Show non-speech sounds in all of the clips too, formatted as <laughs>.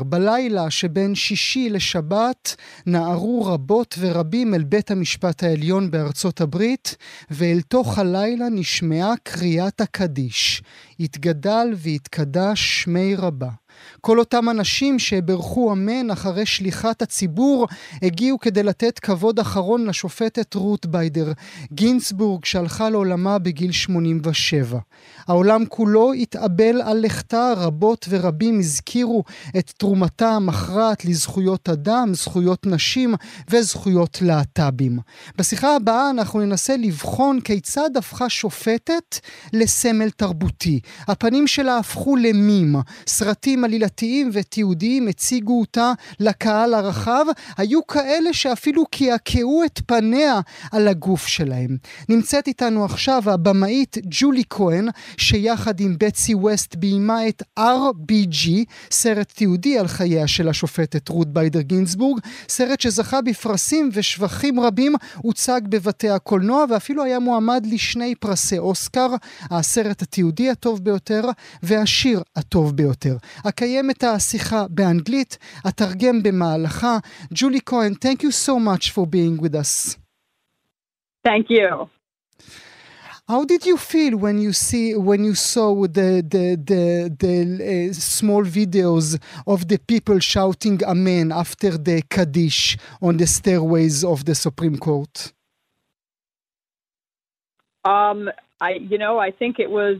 בלילה שבין שישי לשבת נערו רבות ורבים אל בית המשפט העליון בארצות הברית, ואל תוך הלילה נשמעה קריאת הקדיש. יתגדל ויתקדש שמי רבה. כל אותם אנשים שברכו אמן אחרי שליחת הציבור, הגיעו כדי לתת כבוד אחרון לשופטת רות ביידר גינסבורג, שהלכה לעולמה בגיל 87. העולם כולו התאבל על לכתה, רבות ורבים הזכירו את תרומתה המכרעת לזכויות אדם, זכויות נשים וזכויות להט"בים. בשיחה הבאה אנחנו ננסה לבחון כיצד הפכה שופטת לסמל תרבותי. הפנים שלה הפכו למים, סרטים עלילתיים ותיעודיים הציגו אותה לקהל הרחב, היו כאלה שאפילו קעקעו את פניה על הגוף שלהם. נמצאת איתנו עכשיו הבמאית ג'ולי כהן, שיחד עם בטסי ווסט ביימה את RBG, סרט תיעודי על חייה של השופטת רות ביידר גינסבורג, סרט שזכה בפרסים ושבחים רבים, הוצג בבתי הקולנוע ואפילו היה מועמד לשני פרסי אוסקר, הסרט התיעודי הטוב ביותר והשיר הטוב ביותר. אקיים את השיחה באנגלית, אתרגם במהלכה. ג'ולי כהן, thank you so much for being with us. Thank you. How did you feel when you see when you saw the the the, the uh, small videos of the people shouting "Amen" after the kaddish on the stairways of the Supreme Court? Um, I you know I think it was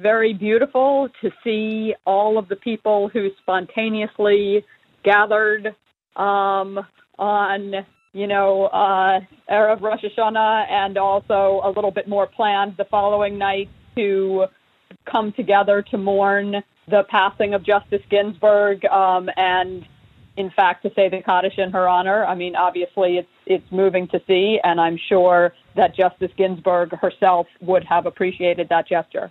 very beautiful to see all of the people who spontaneously gathered um, on you know, uh, Erev Rosh Hashanah, and also a little bit more planned the following night to come together to mourn the passing of Justice Ginsburg, um, and in fact to say the Kaddish in her honor. I mean, obviously it's it's moving to see, and I'm sure that Justice Ginsburg herself would have appreciated that gesture.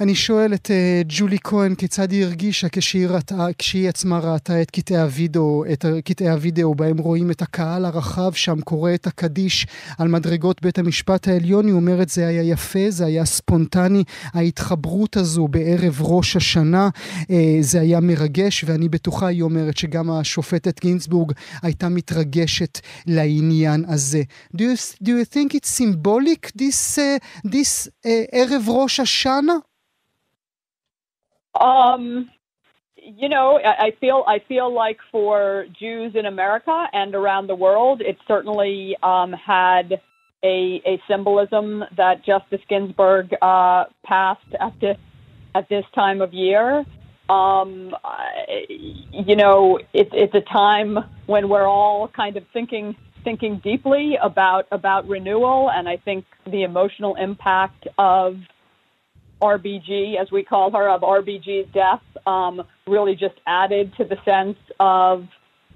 אני שואל את uh, ג'ולי כהן כיצד היא הרגישה כשהיא, ראתה, כשהיא עצמה ראתה את קטעי הוידאו, את קטעי הוידאו בהם רואים את הקהל הרחב שם קורא את הקדיש על מדרגות בית המשפט העליון. היא אומרת זה היה יפה, זה היה ספונטני, ההתחברות הזו בערב ראש השנה, uh, זה היה מרגש ואני בטוחה, היא אומרת, שגם השופטת גינסבורג הייתה מתרגשת לעניין הזה. Do you, do you think it's symbolic this, uh, this uh, ערב ראש השנה? Um, you know, I, feel I feel like for Jews in America and around the world, it certainly um, had a, a symbolism that Justice Ginsburg uh, passed at this at this time of year. Um, I, you know, it, it's a time when we're all kind of thinking thinking deeply about about renewal, and I think the emotional impact of RBG, as we call her, of RBG's death, um, really just added to the sense of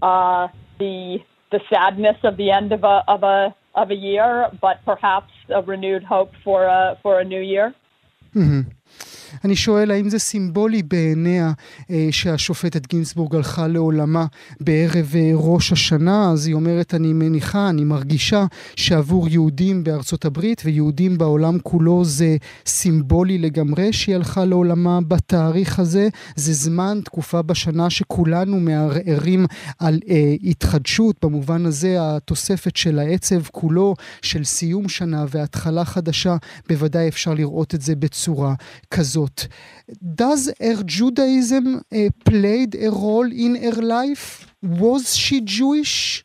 uh, the the sadness of the end of a of a of a year, but perhaps a renewed hope for a for a new year. Mm-hmm. אני שואל האם זה סימבולי בעיניה אה, שהשופטת גינסבורג הלכה לעולמה בערב אה, ראש השנה, אז היא אומרת, אני מניחה, אני מרגישה שעבור יהודים בארצות הברית ויהודים בעולם כולו זה סימבולי לגמרי שהיא הלכה לעולמה בתאריך הזה. זה זמן, תקופה בשנה שכולנו מערערים על אה, התחדשות, במובן הזה התוספת של העצב כולו, של סיום שנה והתחלה חדשה, בוודאי אפשר לראות את זה בצורה כזאת. Does her Judaism uh, played a role in her life? Was she Jewish?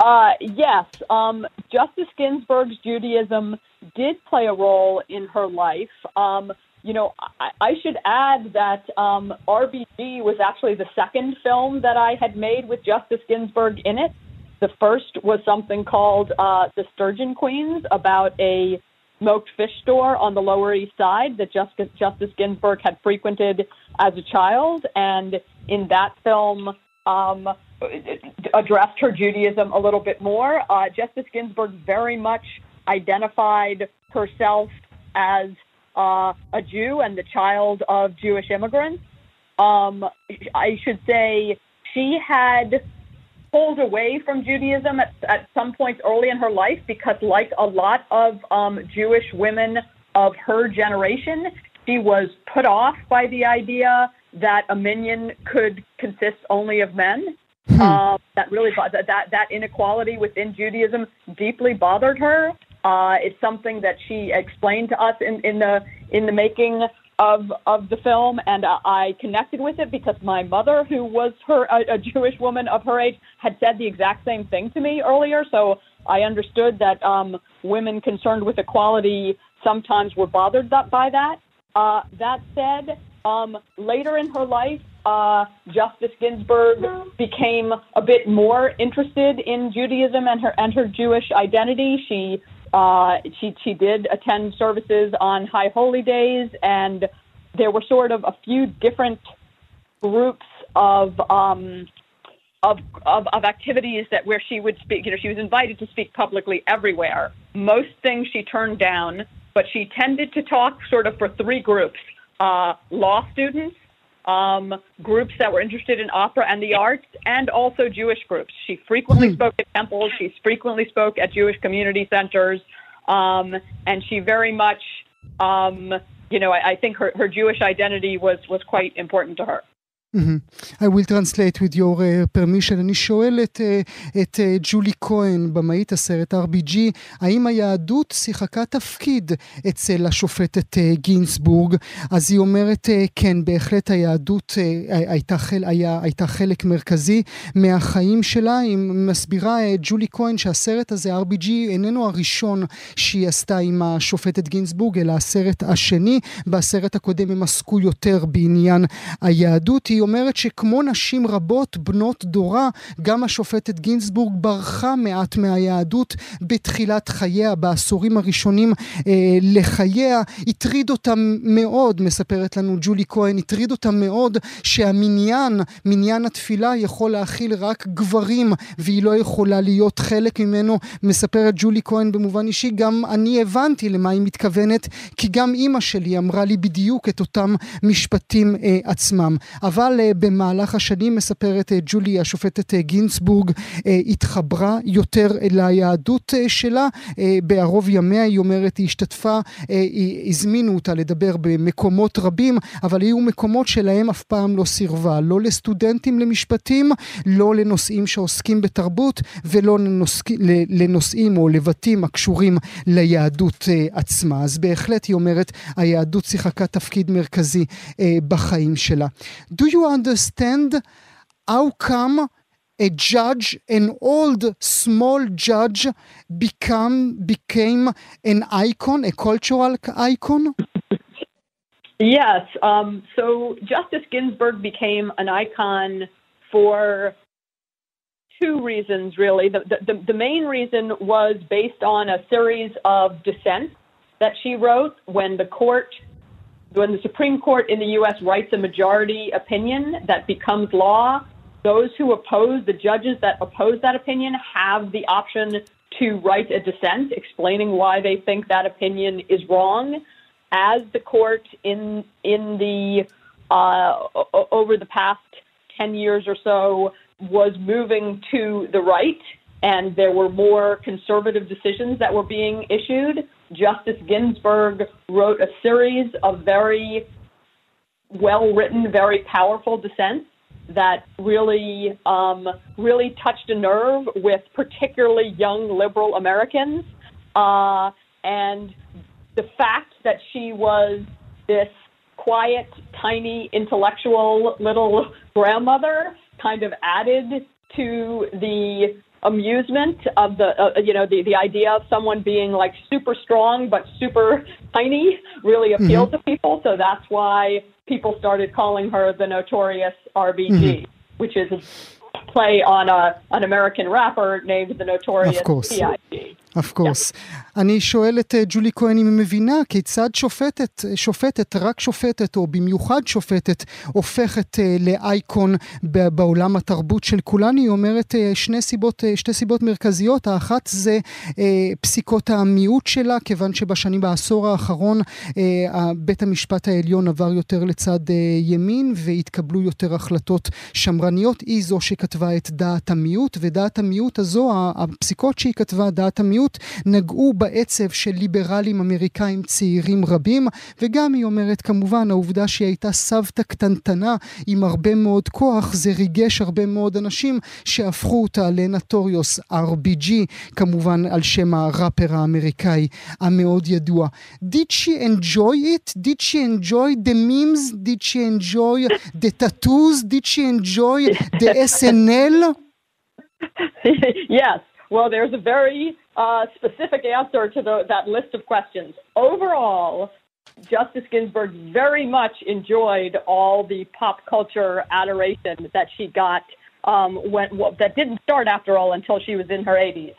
Uh, yes. Um, Justice Ginsburg's Judaism did play a role in her life. Um, you know, I, I, should add that um, RBG was actually the second film that I had made with Justice Ginsburg in it. The first was something called uh, The Sturgeon Queens about a smoked fish store on the Lower East Side that Justice, Justice Ginsburg had frequented as a child. And in that film, um, addressed her Judaism a little bit more. Uh, Justice Ginsburg very much identified herself as uh, a Jew and the child of Jewish immigrants. Um, I should say she had pulled away from Judaism at, at some points early in her life because, like a lot of um, Jewish women of her generation, she was put off by the idea that a minyan could consist only of men. Hmm. Um, that really that, that that inequality within Judaism deeply bothered her. Uh, it's something that she explained to us in, in the in the making of of the film, and I connected with it because my mother, who was her a, a Jewish woman of her age, had said the exact same thing to me earlier. So I understood that um, women concerned with equality sometimes were bothered that, by that. Uh, that said, um, later in her life, uh, Justice Ginsburg became a bit more interested in Judaism and her and her Jewish identity. She uh, she she did attend services on High Holy Days, and there were sort of a few different groups of um, of, of of activities that where she would speak. You know, she was invited to speak publicly everywhere. Most things she turned down, but she tended to talk sort of for three groups: uh, law students, um, groups that were interested in opera and the arts, and also Jewish groups. She frequently hmm. spoke at temples. She frequently spoke at Jewish community centers, um, and she very much, um, you know, I, I think her, her Jewish identity was was quite important to her. I will translate with your uh, permission. אני שואל את, uh, את uh, ג'ולי כהן, במאית הסרט RBG, האם היהדות שיחקה תפקיד אצל השופטת uh, גינסבורג? אז היא אומרת, כן, בהחלט היהדות הייתה, חל, היה, הייתה חלק מרכזי מהחיים שלה. היא מסבירה, ג'ולי כהן, שהסרט הזה, RBG, איננו הראשון שהיא עשתה עם השופטת גינסבורג, אלא הסרט השני. בסרט הקודם הם עסקו יותר בעניין היהדות. היא אומרת שכמו נשים רבות בנות דורה, גם השופטת גינזבורג ברחה מעט מהיהדות בתחילת חייה, בעשורים הראשונים אה, לחייה. הטריד אותה מאוד, מספרת לנו ג'ולי כהן, הטריד אותה מאוד שהמניין, מניין התפילה, יכול להכיל רק גברים, והיא לא יכולה להיות חלק ממנו. מספרת ג'ולי כהן במובן אישי, גם אני הבנתי למה היא מתכוונת, כי גם אימא שלי אמרה לי בדיוק את אותם משפטים אה, עצמם. אבל אבל uh, במהלך השנים, מספרת uh, ג'ולי, השופטת גינסבורג, uh, התחברה יותר ליהדות שלה. בערוב ימיה, היא אומרת, היא השתתפה, היא, הזמינו אותה לדבר במקומות רבים, אבל היו מקומות שלהם אף פעם לא סירבה. לא לסטודנטים למשפטים, לא לנושאים שעוסקים בתרבות, ולא לנושא, לנושאים או לבתים הקשורים ליהדות עצמה. אז בהחלט, היא אומרת, היהדות שיחקה תפקיד מרכזי בחיים שלה. Do you understand how come a judge, an old small judge, become became an icon, a cultural icon? Yes. Um, so Justice Ginsburg became an icon for two reasons, really. The, the, the main reason was based on a series of dissents that she wrote when the court when the Supreme Court in the U.S. writes a majority opinion that becomes law, those who oppose, the judges that oppose that opinion, have the option to write a dissent explaining why they think that opinion is wrong. As the court in in the uh, over the past ten years or so was moving to the right, and there were more conservative decisions that were being issued, Justice Ginsburg wrote a series of very well written, very powerful dissents that really, um, really touched a nerve with particularly young liberal Americans. Uh, and the fact that she was this quiet, tiny, intellectual little <laughs> grandmother kind of added to the amusement of the uh, you know the the idea of someone being like super strong but super tiny really appealed mm-hmm. to people. So that's why people started calling her the notorious RBG, mm-hmm. which is a play on a an American rapper named the notorious P.I.G. of course. אני שואל את ג'ולי כהן אם היא מבינה כיצד שופטת, שופטת, רק שופטת, או במיוחד שופטת, הופכת לאייקון בעולם התרבות של כולנו. היא אומרת שני סיבות, שתי סיבות מרכזיות. האחת זה פסיקות המיעוט שלה, כיוון שבשנים, בעשור האחרון, בית המשפט העליון עבר יותר לצד ימין, והתקבלו יותר החלטות שמרניות. היא זו שכתבה את דעת המיעוט, ודעת המיעוט הזו, הפסיקות שהיא כתבה, דעת המיעוט, המדיניות נגעו בעצב של ליברלים אמריקאים צעירים רבים, וגם היא אומרת כמובן העובדה שהיא הייתה סבתא קטנטנה עם הרבה מאוד כוח, זה ריגש הרבה מאוד אנשים שהפכו אותה לנטוריוס RBG, כמובן על שם הראפר האמריקאי המאוד ידוע. Did she enjoy it? Did she enjoy the memes? Did she enjoy the tattoos? Did she enjoy the SNL? <laughs> yes. Well, there's a very uh, specific answer to the, that list of questions. Overall, Justice Ginsburg very much enjoyed all the pop culture adoration that she got um, when that didn't start after all until she was in her 80s.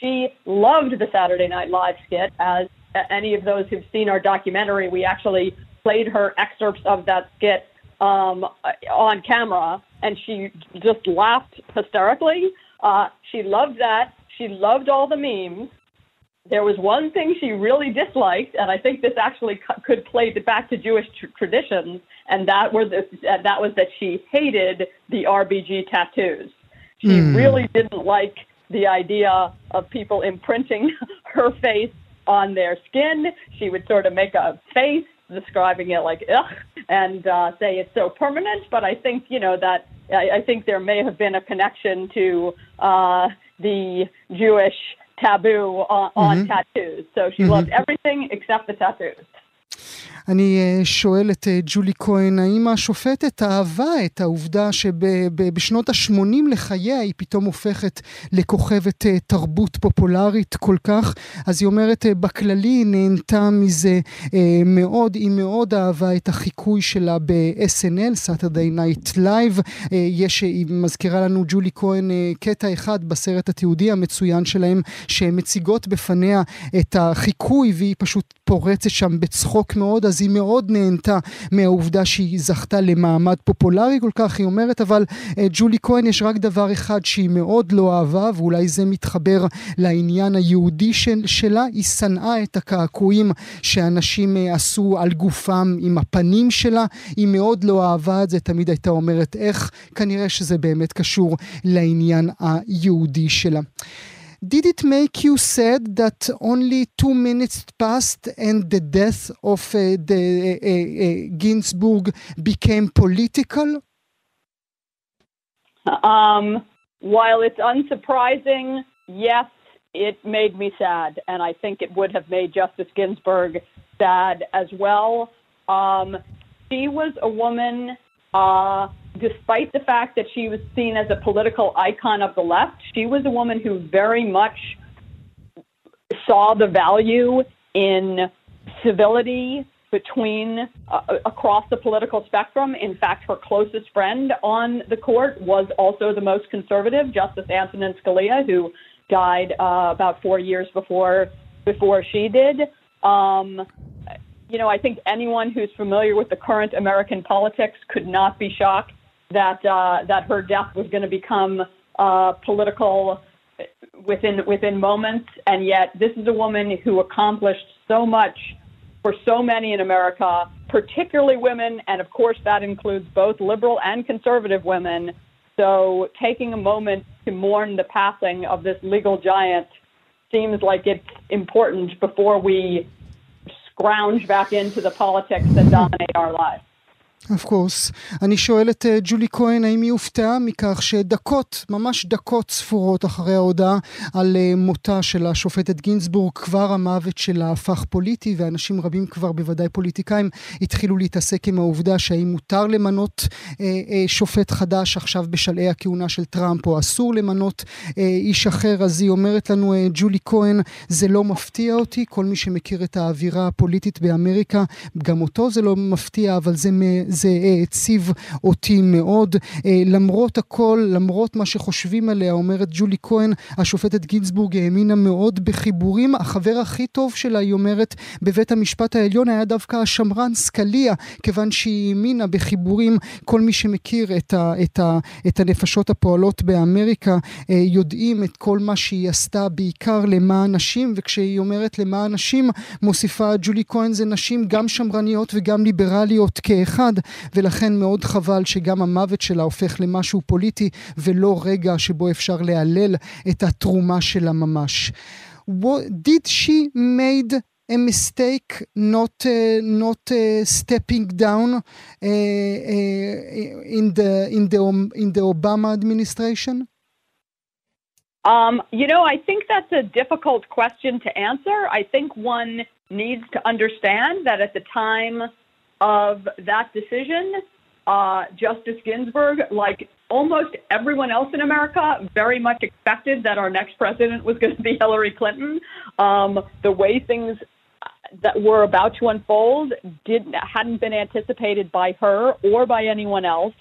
She loved the Saturday Night Live skit. As any of those who've seen our documentary, we actually played her excerpts of that skit um, on camera, and she just laughed hysterically. Uh, she loved that. She loved all the memes. There was one thing she really disliked, and I think this actually could play back to Jewish tr- traditions, and that was uh, that was that she hated the RBG tattoos. She mm. really didn't like the idea of people imprinting <laughs> her face on their skin. She would sort of make a face describing it like ugh and uh, say it's so permanent. But I think you know that I, I think there may have been a connection to uh, the Jewish taboo on, on mm-hmm. tattoos. So she mm-hmm. loved everything except the tattoos. אני שואל את ג'ולי כהן, האם השופטת אהבה את העובדה שבשנות ה-80 לחייה היא פתאום הופכת לכוכבת תרבות פופולרית כל כך? אז היא אומרת, בכללי היא נהנתה מזה מאוד, היא מאוד אהבה את החיקוי שלה ב-SNL, Saturday Night Live. יש, היא מזכירה לנו, ג'ולי כהן, קטע אחד בסרט התיעודי המצוין שלהם, שהן מציגות בפניה את החיקוי, והיא פשוט פורצת שם בצחוק מאוד. אז היא מאוד נהנתה מהעובדה שהיא זכתה למעמד פופולרי כל כך, היא אומרת, אבל אה, ג'ולי כהן יש רק דבר אחד שהיא מאוד לא אהבה, ואולי זה מתחבר לעניין היהודי של, שלה, היא שנאה את הקעקועים שאנשים אה, עשו על גופם עם הפנים שלה, היא מאוד לא אהבה את זה, תמיד הייתה אומרת איך, כנראה שזה באמת קשור לעניין היהודי שלה. Did it make you sad that only two minutes passed and the death of uh, the uh, uh, Ginsburg became political? Um, while it's unsurprising, yes, it made me sad, and I think it would have made Justice Ginsburg sad as well. Um, she was a woman uh, despite the fact that she was seen as a political icon of the left, she was a woman who very much saw the value in civility between uh, across the political spectrum. In fact, her closest friend on the court was also the most conservative, Justice Antonin Scalia, who died uh, about four years before before she did. Um, you know, I think anyone who's familiar with the current American politics could not be shocked that uh, that her death was going to become uh, political within within moments, and yet this is a woman who accomplished so much for so many in America, particularly women, and of course that includes both liberal and conservative women. So taking a moment to mourn the passing of this legal giant seems like it's important before we scrounge back into the politics that dominate our lives. Of course. אני שואל את uh, ג'ולי כהן האם היא הופתעה מכך שדקות, ממש דקות ספורות אחרי ההודעה על uh, מותה של השופטת גינזבורג, כבר המוות שלה הפך פוליטי, ואנשים רבים כבר, בוודאי פוליטיקאים, התחילו להתעסק עם העובדה שהאם מותר למנות uh, uh, שופט חדש עכשיו בשלהי הכהונה של טראמפ, או אסור למנות uh, איש אחר. אז היא אומרת לנו, uh, ג'ולי כהן, זה לא מפתיע אותי, כל מי שמכיר את האווירה הפוליטית באמריקה, גם אותו זה לא מפתיע, אבל זה... זה העציב אותי מאוד. אה, למרות הכל, למרות מה שחושבים עליה, אומרת ג'ולי כהן, השופטת גינזבורג האמינה מאוד בחיבורים. החבר הכי טוב שלה, היא אומרת, בבית המשפט העליון היה דווקא השמרן סקליה, כיוון שהיא האמינה בחיבורים. כל מי שמכיר את, ה, את, ה, את הנפשות הפועלות באמריקה, אה, יודעים את כל מה שהיא עשתה, בעיקר למען נשים, וכשהיא אומרת למען נשים, מוסיפה ג'ולי כהן, זה נשים גם שמרניות וגם ליברליות כאחד. ולכן מאוד חבל שגם המוות שלה הופך למשהו פוליטי, ולא רגע שבו אפשר להלל את התרומה שלה ממש. Did she made a mistake not uh, not uh, stepping down uh, uh, in the in the in the Obama administration? Um, you know, I think that's a difficult question to answer. I think one needs to understand that at the time of that decision, uh, Justice Ginsburg, like almost everyone else in America, very much expected that our next president was going to be <laughs> Hillary Clinton. Um, the way things that were about to unfold didn't hadn't been anticipated by her or by anyone else.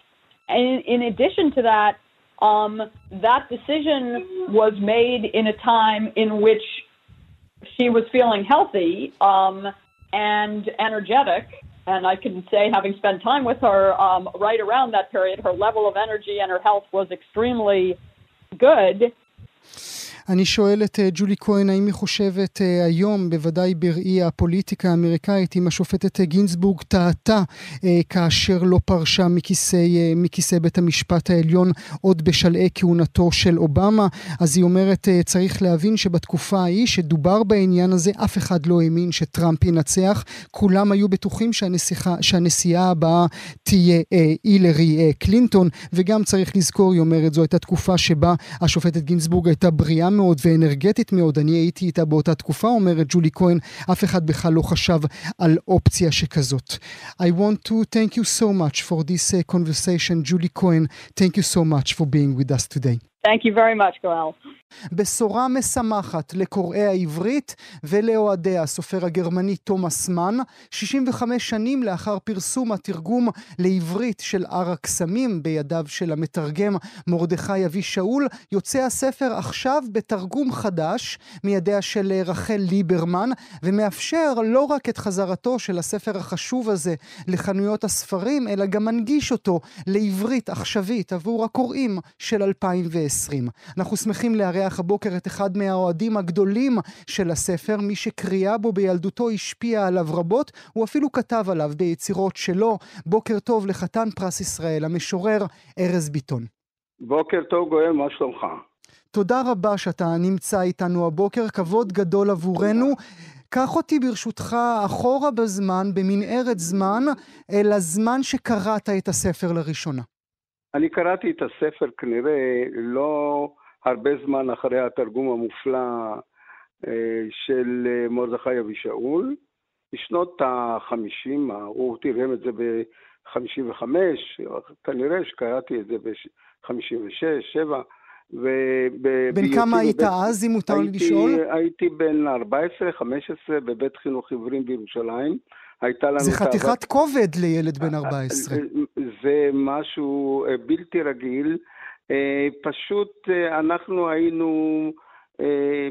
And in addition to that, um, that decision was made in a time in which she was feeling healthy um, and energetic and I can say, having spent time with her um, right around that period, her level of energy and her health was extremely good. אני שואל את אה, ג'ולי כהן, האם היא חושבת אה, היום, בוודאי בראי הפוליטיקה האמריקאית, אם השופטת אה, גינזבורג טעתה כאשר לא פרשה מכיסא, מכיסא בית המשפט העליון עוד בשלהי כהונתו של אובמה? אז היא אומרת, צריך להבין שבתקופה ההיא שדובר בעניין הזה, אף אחד לא האמין שטראמפ ינצח. כולם היו בטוחים שהנסיכה, שהנשיאה הבאה תהיה הילרי קלינטון, וגם צריך לזכור, היא אומרת, זו הייתה תקופה שבה השופטת גינזבורג הייתה בריאה מאוד ואנרגטית מאוד, אני הייתי איתה באותה תקופה, אומרת ג'ולי כהן, אף אחד בכלל לא חשב על אופציה שכזאת. I want to thank you so much for this uh, conversation, Julie Cohen. Thank you so much for being with us today. Thank you very much, Goel. בשורה משמחת לקוראי העברית ולאוהדי הסופר הגרמני תומאס מן, 65 שנים לאחר פרסום התרגום לעברית של הר הקסמים בידיו של המתרגם מרדכי אבי שאול, יוצא הספר עכשיו בתרגום חדש מידיה של רחל ליברמן, ומאפשר לא רק את חזרתו של הספר החשוב הזה לחנויות הספרים, אלא גם מנגיש אותו לעברית עכשווית עבור הקוראים של 2020. אנחנו שמחים לארח לארח הבוקר את אחד מהאוהדים הגדולים של הספר, מי שקריאה בו בילדותו השפיעה עליו רבות, הוא אפילו כתב עליו ביצירות שלו. בוקר טוב לחתן פרס ישראל, המשורר ארז ביטון. בוקר טוב גואל, מה שלומך? תודה רבה שאתה נמצא איתנו הבוקר, כבוד גדול עבורנו. קח אותי ברשותך אחורה בזמן, במנהרת זמן, אל הזמן שקראת את הספר לראשונה. אני קראתי את הספר כנראה לא הרבה זמן אחרי התרגום המופלא אה, של אה, מרדכי אבישאול. בשנות ה-50, הוא תרגם את זה ב-55, כנראה שקראתי את זה ב-56, 7. בן כמה היית אז, אם מותר לי לשאול? הייתי בן 14-15 בבית חינוך עיוורים בירושלים. הייתה לנו... זה חתיכת כובד לילד בן 14. אה, זה משהו בלתי רגיל. אה, פשוט אה, אנחנו היינו אה,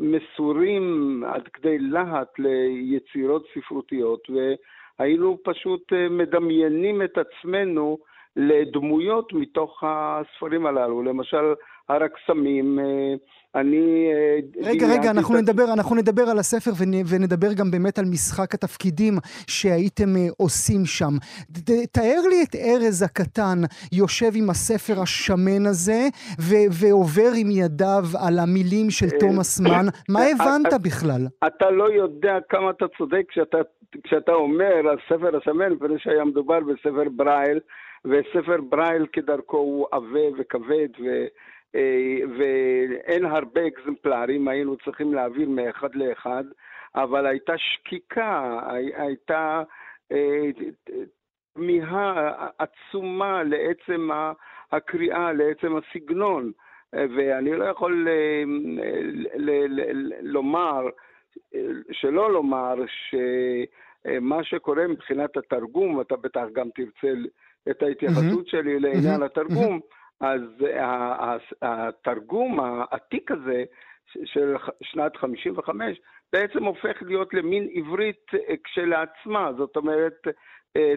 מסורים עד כדי להט ליצירות ספרותיות, והיינו פשוט מדמיינים את עצמנו לדמויות מתוך הספרים הללו. למשל, הר הקסמים, אני... רגע, רגע, אנחנו את... נדבר, אנחנו נדבר על הספר ונדבר גם באמת על משחק התפקידים שהייתם עושים שם. תאר לי את ארז הקטן יושב עם הספר השמן הזה ו- ועובר עם ידיו על המילים של תומאס מן. <coughs> מה הבנת בכלל? אתה לא יודע כמה אתה צודק כשאתה, כשאתה אומר הספר השמן, מפני שהיה מדובר בספר ברייל, וספר ברייל כדרכו הוא עבה וכבד, ו... אה, ואין הרבה אקזמפלרים, היינו צריכים להעביר מאחד לאחד, אבל הייתה שקיקה, הייתה אה, תמיהה עצומה לעצם הקריאה, לעצם הסגנון, ואני לא יכול אה, לומר, שלא לומר, שמה שקורה מבחינת התרגום, אתה בטח גם תרצה את ההתייחסות שלי לעניין התרגום, אז התרגום העתיק הזה של שנת 55 בעצם הופך להיות למין עברית כשלעצמה, זאת אומרת,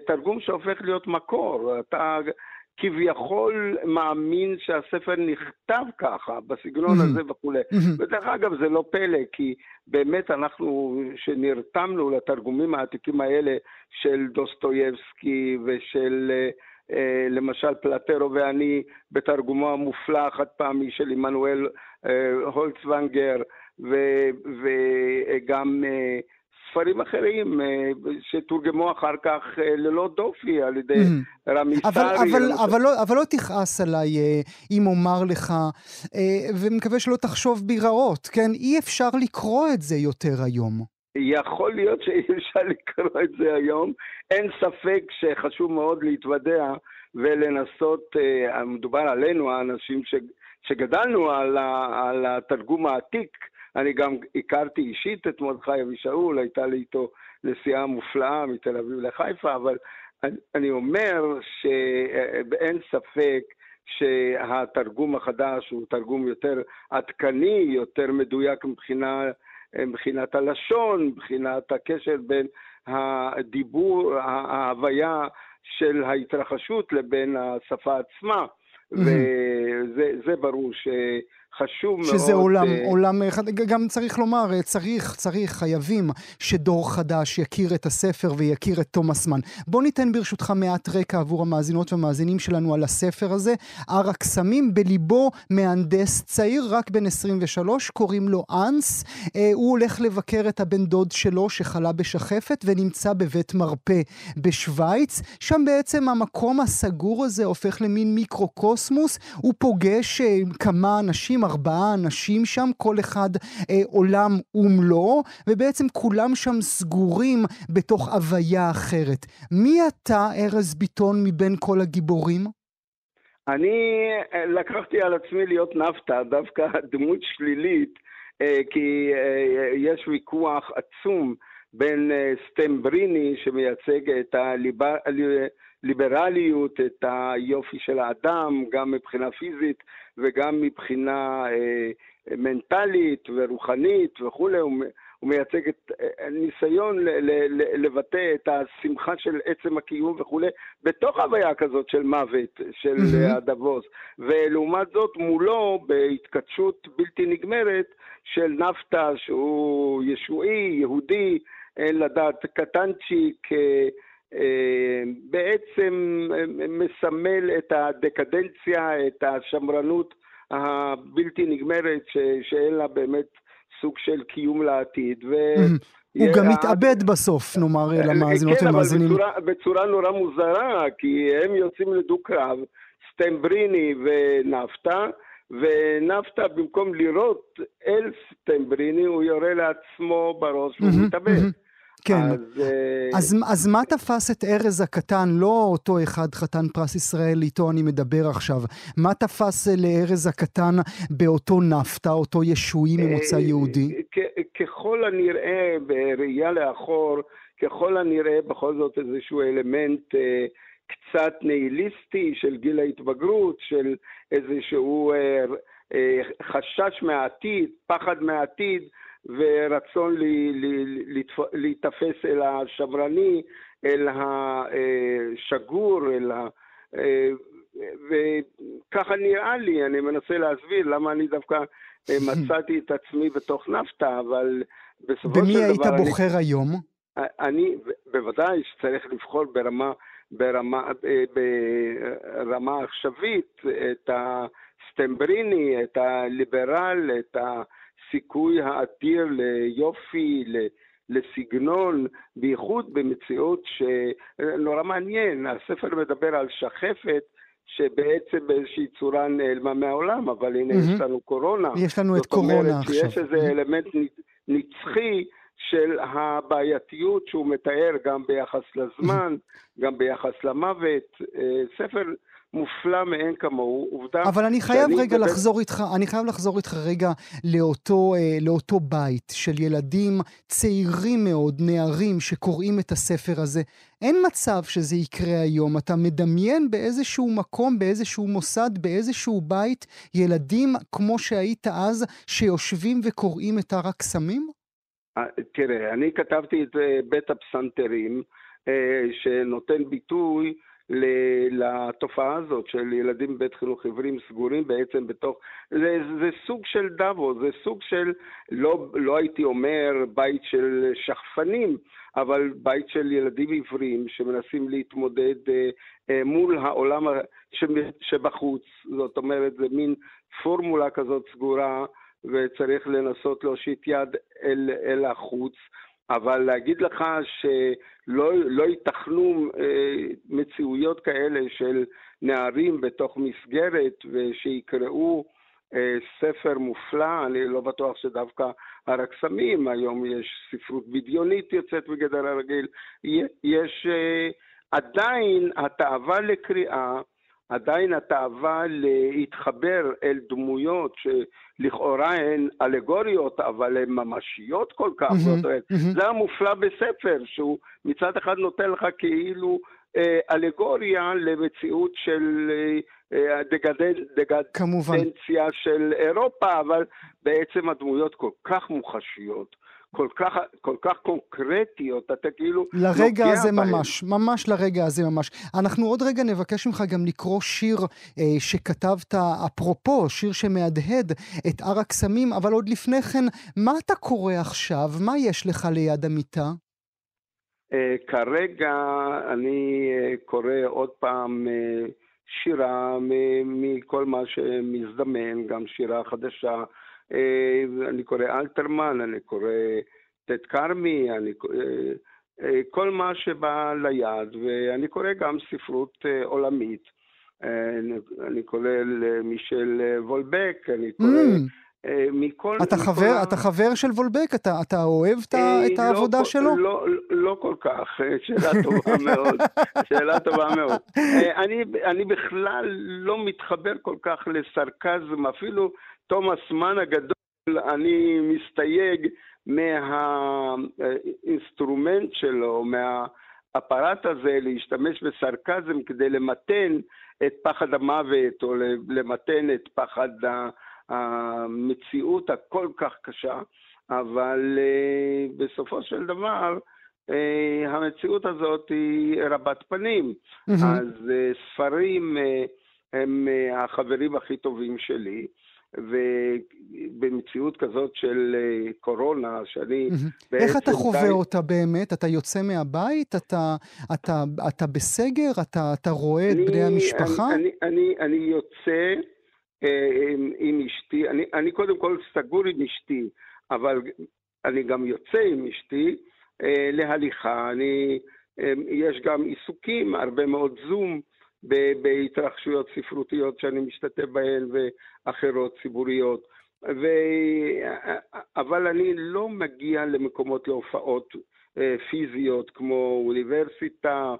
תרגום שהופך להיות מקור. אתה כביכול מאמין שהספר נכתב ככה, בסגנון mm-hmm. הזה וכולי. Mm-hmm. ודרך אגב, זה לא פלא, כי באמת אנחנו, שנרתמנו לתרגומים העתיקים האלה של דוסטויבסקי ושל... אה, למשל פלטרו ואני בתרגומו המופלא החד פעמי של עמנואל אה, הולצוונגר וגם אה, ספרים אחרים שתורגמו אחר כך ללא דופי על ידי mm. רמי אבל, סארי. אבל, אבל, לא, אבל לא תכעס עליי אם אומר לך, ומקווה שלא תחשוב בי רעות, כן? אי אפשר לקרוא את זה יותר היום. יכול להיות שאי אפשר לקרוא את זה היום. אין ספק שחשוב מאוד להתוודע ולנסות, אה, מדובר עלינו, האנשים ש, שגדלנו על, ה, על התרגום העתיק. אני גם הכרתי אישית את מרדכי אבישאול, הייתה לי איתו נסיעה מופלאה מתל אביב לחיפה, אבל אני, אומר שאין ספק שהתרגום החדש הוא תרגום יותר עדכני, יותר מדויק מבחינה מבחינת הלשון, מבחינת הקשר בין הדיבור, ההוויה של ההתרחשות לבין השפה עצמה. וזה ברור ש... חשוב מאוד... שזה עולם, uh... עולם, גם צריך לומר, אה, צריך, צריך, חייבים שדור חדש יכיר את הספר ויכיר את תומאס מן. בוא ניתן ברשותך מעט רקע עבור המאזינות והמאזינים שלנו על הספר הזה. הר הקסמים, בליבו מהנדס צעיר, רק בן 23, קוראים לו אנס. אה, הוא הולך לבקר את הבן דוד שלו שחלה בשחפת ונמצא בבית מרפא בשוויץ. שם בעצם המקום הסגור הזה הופך למין מיקרוקוסמוס. הוא פוגש אה, כמה אנשים. ארבעה אנשים שם, כל אחד אה, עולם ומלואו, ובעצם כולם שם סגורים בתוך הוויה אחרת. מי אתה, ארז ביטון, מבין כל הגיבורים? אני אה, לקחתי על עצמי להיות נפתא, דווקא <laughs> דמות שלילית, אה, כי אה, יש ויכוח עצום בין סטמבריני, שמייצג את הליברליות, את היופי של האדם, גם מבחינה פיזית, וגם מבחינה אה, מנטלית ורוחנית וכולי, הוא, הוא מייצג את אה, ניסיון ל, ל, ל, לבטא את השמחה של עצם הקיום וכולי, בתוך הוויה כזאת של מוות, של mm-hmm. הדבוס. ולעומת זאת, מולו, בהתכתשות בלתי נגמרת, של נפתא, שהוא ישועי, יהודי, אין לדעת, קטנצ'יק, אה, אה, בעצם אה, מסמל את הדקדנציה, את השמרנות הבלתי נגמרת, ש, שאין לה באמת סוג של קיום לעתיד. ו... הוא גם מתאבד בסוף, נאמר אה, למאזינות ומאזינים. כן, אבל בצורה, בצורה נורא מוזרה, כי הם יוצאים לדו-קרב, סטמבריני ונפתא, ונפתא במקום לירות אל סטמבריני, הוא יורה לעצמו בראש והוא מתאבד. כן. אז, אה, אז, אז מה תפס את ארז הקטן, לא אותו אחד חתן פרס ישראל, איתו אני מדבר עכשיו, מה תפס לארז הקטן באותו נפתא, אותו ישועי ממוצא אה, יהודי? ככל הנראה, בראייה לאחור, ככל הנראה בכל זאת איזשהו אלמנט אה, קצת ניהיליסטי של גיל ההתבגרות, של איזשהו אה, אה, חשש מהעתיד, פחד מהעתיד. ורצון להיתפס אל השמרני, אל השגור, אל ה... אה, וככה נראה לי, אני מנסה להסביר למה אני דווקא אה, <laughs> מצאתי את עצמי בתוך נפתא, אבל בסופו של דבר... במי היית בוחר אני, היום? אני, בוודאי שצריך לבחור ברמה, ברמה, ברמה עכשווית את הסטמבריני, את הליברל, את הסיכוי האדיר ליופי, לסגנון, בייחוד במציאות שנורא מעניין, הספר מדבר על שחפת שבעצם באיזושהי צורה נעלמה מהעולם, אבל הנה mm-hmm. יש לנו קורונה. יש לנו את קורונה עכשיו. זאת אומרת שיש איזה אלמנט נצחי של הבעייתיות שהוא מתאר גם ביחס לזמן, גם ביחס למוות. אה, ספר מופלא מאין כמוהו, עובדה... אבל אני חייב רגע מדבר... לחזור איתך, אני חייב לחזור איתך רגע לאותו, אה, לאותו בית של ילדים צעירים מאוד, נערים, שקוראים את הספר הזה. אין מצב שזה יקרה היום. אתה מדמיין באיזשהו מקום, באיזשהו מוסד, באיזשהו בית, ילדים כמו שהיית אז, שיושבים וקוראים את הר הקסמים? אה, תראה, אני כתבתי את אה, בית הפסנתרים, שנותן ביטוי לתופעה הזאת של ילדים בבית חינוך עיוורים סגורים בעצם בתוך, זה, זה סוג של דאבו, זה סוג של, לא, לא הייתי אומר בית של שחפנים, אבל בית של ילדים עיוורים שמנסים להתמודד אה, אה, מול העולם שבחוץ, זאת אומרת זה מין פורמולה כזאת סגורה וצריך לנסות להושיט יד אל, אל החוץ. אבל להגיד לך שלא לא ייתכנו אה, מציאויות כאלה של נערים בתוך מסגרת ושיקראו אה, ספר מופלא, אני לא בטוח שדווקא הר הקסמים, היום יש ספרות בדיונית יוצאת בגדר הרגיל, יש אה, עדיין התאווה לקריאה עדיין התאווה להתחבר אל דמויות שלכאורה הן אלגוריות, אבל הן ממשיות כל כך, mm-hmm, זאת אומרת, mm-hmm. זה המופלא בספר, שהוא מצד אחד נותן לך כאילו אה, אלגוריה למציאות של אה, דגדנציה של אירופה, אבל בעצם הדמויות כל כך מוחשיות. כל כך, כל כך קונקרטיות, אתה כאילו... לרגע הזה בהם. ממש, ממש לרגע הזה ממש. אנחנו עוד רגע נבקש ממך גם לקרוא שיר אה, שכתבת, אפרופו, שיר שמהדהד את הר הקסמים, אבל עוד לפני כן, מה אתה קורא עכשיו? מה יש לך ליד המיטה? אה, כרגע אני אה, קורא עוד פעם אה, שירה מכל מה שמזדמן, גם שירה חדשה. אה, אני קורא אלתרמן, אני קורא טט כרמי, אני אה, אה, כל מה שבא ליד, ואני קורא גם ספרות עולמית. אני קורא למישל וולבק, אני קורא... Mm. מכל... אתה מכל חבר, ה... אתה חבר של וולבק? אתה, אתה אוהב את, את העבודה לא, שלו? לא, לא כל כך, שאלה טובה מאוד, שאלה טובה מאוד. <laughs> אני, אני בכלל לא מתחבר כל כך לסרקזם, אפילו תומאס מן הגדול, אני מסתייג מהאינסטרומנט שלו, מהאפרט הזה להשתמש בסרקזם כדי למתן את פחד המוות או למתן את פחד המציאות הכל כך קשה, אבל אה, בסופו של דבר אה, המציאות הזאת היא רבת פנים. Mm-hmm. אז אה, ספרים הם החברים הכי טובים שלי. ובמציאות כזאת של אה, קורונה, שאני. איך אתה חווה די... אותה באמת? אתה יוצא מהבית? אתה, אתה, אתה בסגר? אתה, אתה רואה אני, את בני המשפחה? אני, אני, אני, אני יוצא אה, עם, עם אשתי, אני, אני קודם כל סגור עם אשתי, אבל אני גם יוצא עם אשתי אה, להליכה. אני, אה, יש גם עיסוקים, הרבה מאוד זום. בהתרחשויות ספרותיות שאני משתתף בהן ואחרות ציבוריות. ו... אבל אני לא מגיע למקומות להופעות אה, פיזיות כמו אוניברסיטה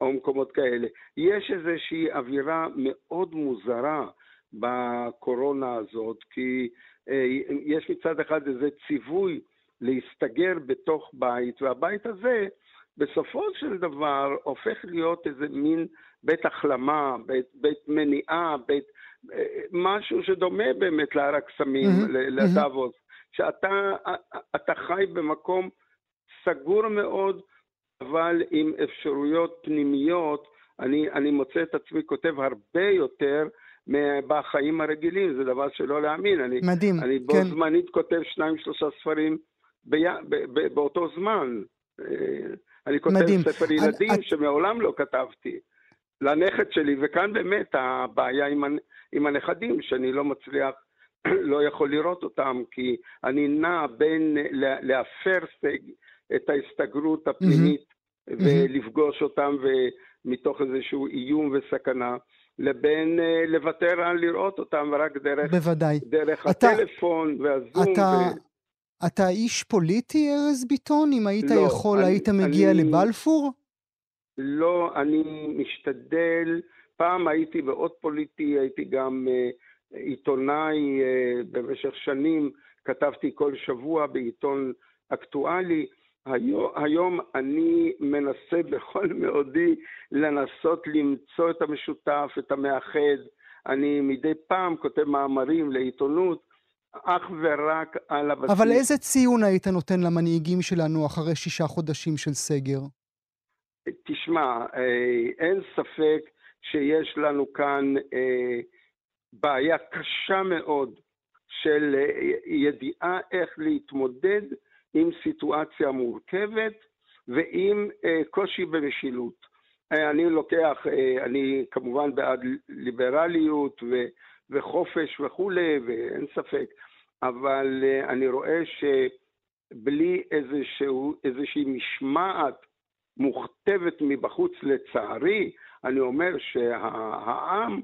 או מקומות כאלה. יש איזושהי אווירה מאוד מוזרה בקורונה הזאת, כי אה, יש מצד אחד איזה ציווי להסתגר בתוך בית, והבית הזה בסופו של דבר הופך להיות איזה מין בית החלמה, בית, בית מניעה, בית, משהו שדומה באמת להר הקסמים, mm-hmm, לדאבוס, mm-hmm. שאתה חי במקום סגור מאוד, אבל עם אפשרויות פנימיות אני, אני מוצא את עצמי כותב הרבה יותר בחיים הרגילים, זה דבר שלא להאמין. אני, מדהים, אני בו כן. זמנית כותב שניים, שלושה ספרים בי, ב, ב, באותו זמן. אני כותב מדהים. ספר ילדים את- שמעולם לא כתבתי. לנכד שלי, וכאן באמת הבעיה עם, עם הנכדים, שאני לא מצליח, <clears throat> לא יכול לראות אותם, כי אני נע בין לה- להפר את ההסתגרות הפנימית ולפגוש אותם ומתוך איזשהו איום וסכנה, לבין אה, לוותר על לראות אותם רק דרך, בוודאי. דרך אתה- הטלפון והזום. אתה, ו... אתה איש פוליטי, ארז ביטון? אם היית לא, יכול, אני- היית מגיע אני- לבלפור? לא, אני משתדל, פעם הייתי מאוד פוליטי, הייתי גם אה, עיתונאי אה, במשך שנים, כתבתי כל שבוע בעיתון אקטואלי. היום, היום אני מנסה <laughs> בכל מאודי לנסות למצוא את המשותף, את המאחד. אני מדי פעם כותב מאמרים לעיתונות, אך ורק על הבסיס. אבל איזה ציון היית נותן למנהיגים שלנו אחרי שישה חודשים של סגר? תשמע, אה, אין ספק שיש לנו כאן אה, בעיה קשה מאוד של אה, ידיעה איך להתמודד עם סיטואציה מורכבת ועם אה, קושי במשילות. אה, אני לוקח, אה, אני כמובן בעד ליברליות ו, וחופש וכולי, ואין ספק, אבל אה, אני רואה שבלי איזשהו, איזושהי משמעת מוכתבת מבחוץ לצערי, אני אומר שהעם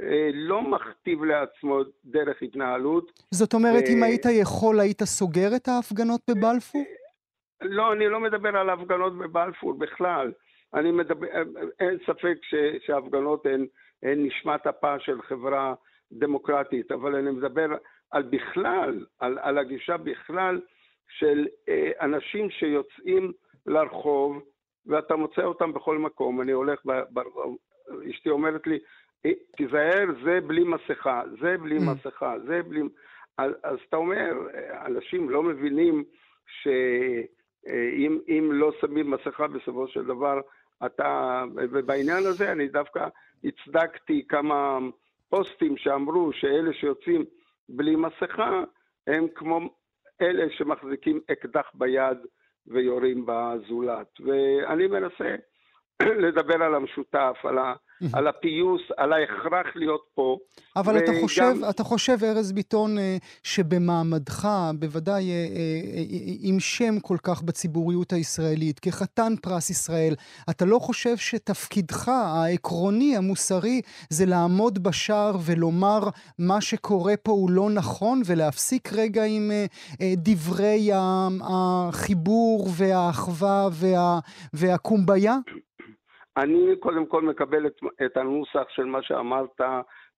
אה, לא מכתיב לעצמו דרך התנהלות. זאת אומרת, ו- אם היית יכול, היית סוגר את ההפגנות בבלפור? לא, אני לא מדבר על הפגנות בבלפור בכלל. אני מדבר, אין ספק שההפגנות הן, הן נשמת אפה של חברה דמוקרטית, אבל אני מדבר על בכלל, על, על הגישה בכלל של אה, אנשים שיוצאים לרחוב, ואתה מוצא אותם בכל מקום. אני הולך ברחוב, אשתי אומרת לי, "אה, תיזהר, זה בלי מסכה, זה בלי Mm. מסכה, זה בלי... אז, אז אתה אומר, אה, אנשים לא מבינים שאם אם לא שמים מסכה בסופו של דבר, אתה... ובעניין הזה אני דווקא הצדקתי כמה פוסטים שאמרו שאלה שיוצאים בלי מסכה הם כמו אלה שמחזיקים אקדח ביד ויורים בזולת. ואני מנסה <clears throat> לדבר על המשותף, על, ה, על הפיוס, על ההכרח להיות פה. אבל אתה חושב, אתה חושב, ארז ביטון, אה, שבמעמדך, בוודאי אה, אה, עם שם כל כך בציבוריות הישראלית, כחתן פרס ישראל, אתה לא חושב שתפקידך העקרוני, המוסרי, זה לעמוד בשער ולומר מה שקורה פה הוא לא נכון, ולהפסיק רגע עם דברי החיבור והאחווה וה- והקומביה? אני קודם כל מקבל את, את הנוסח של מה שאמרת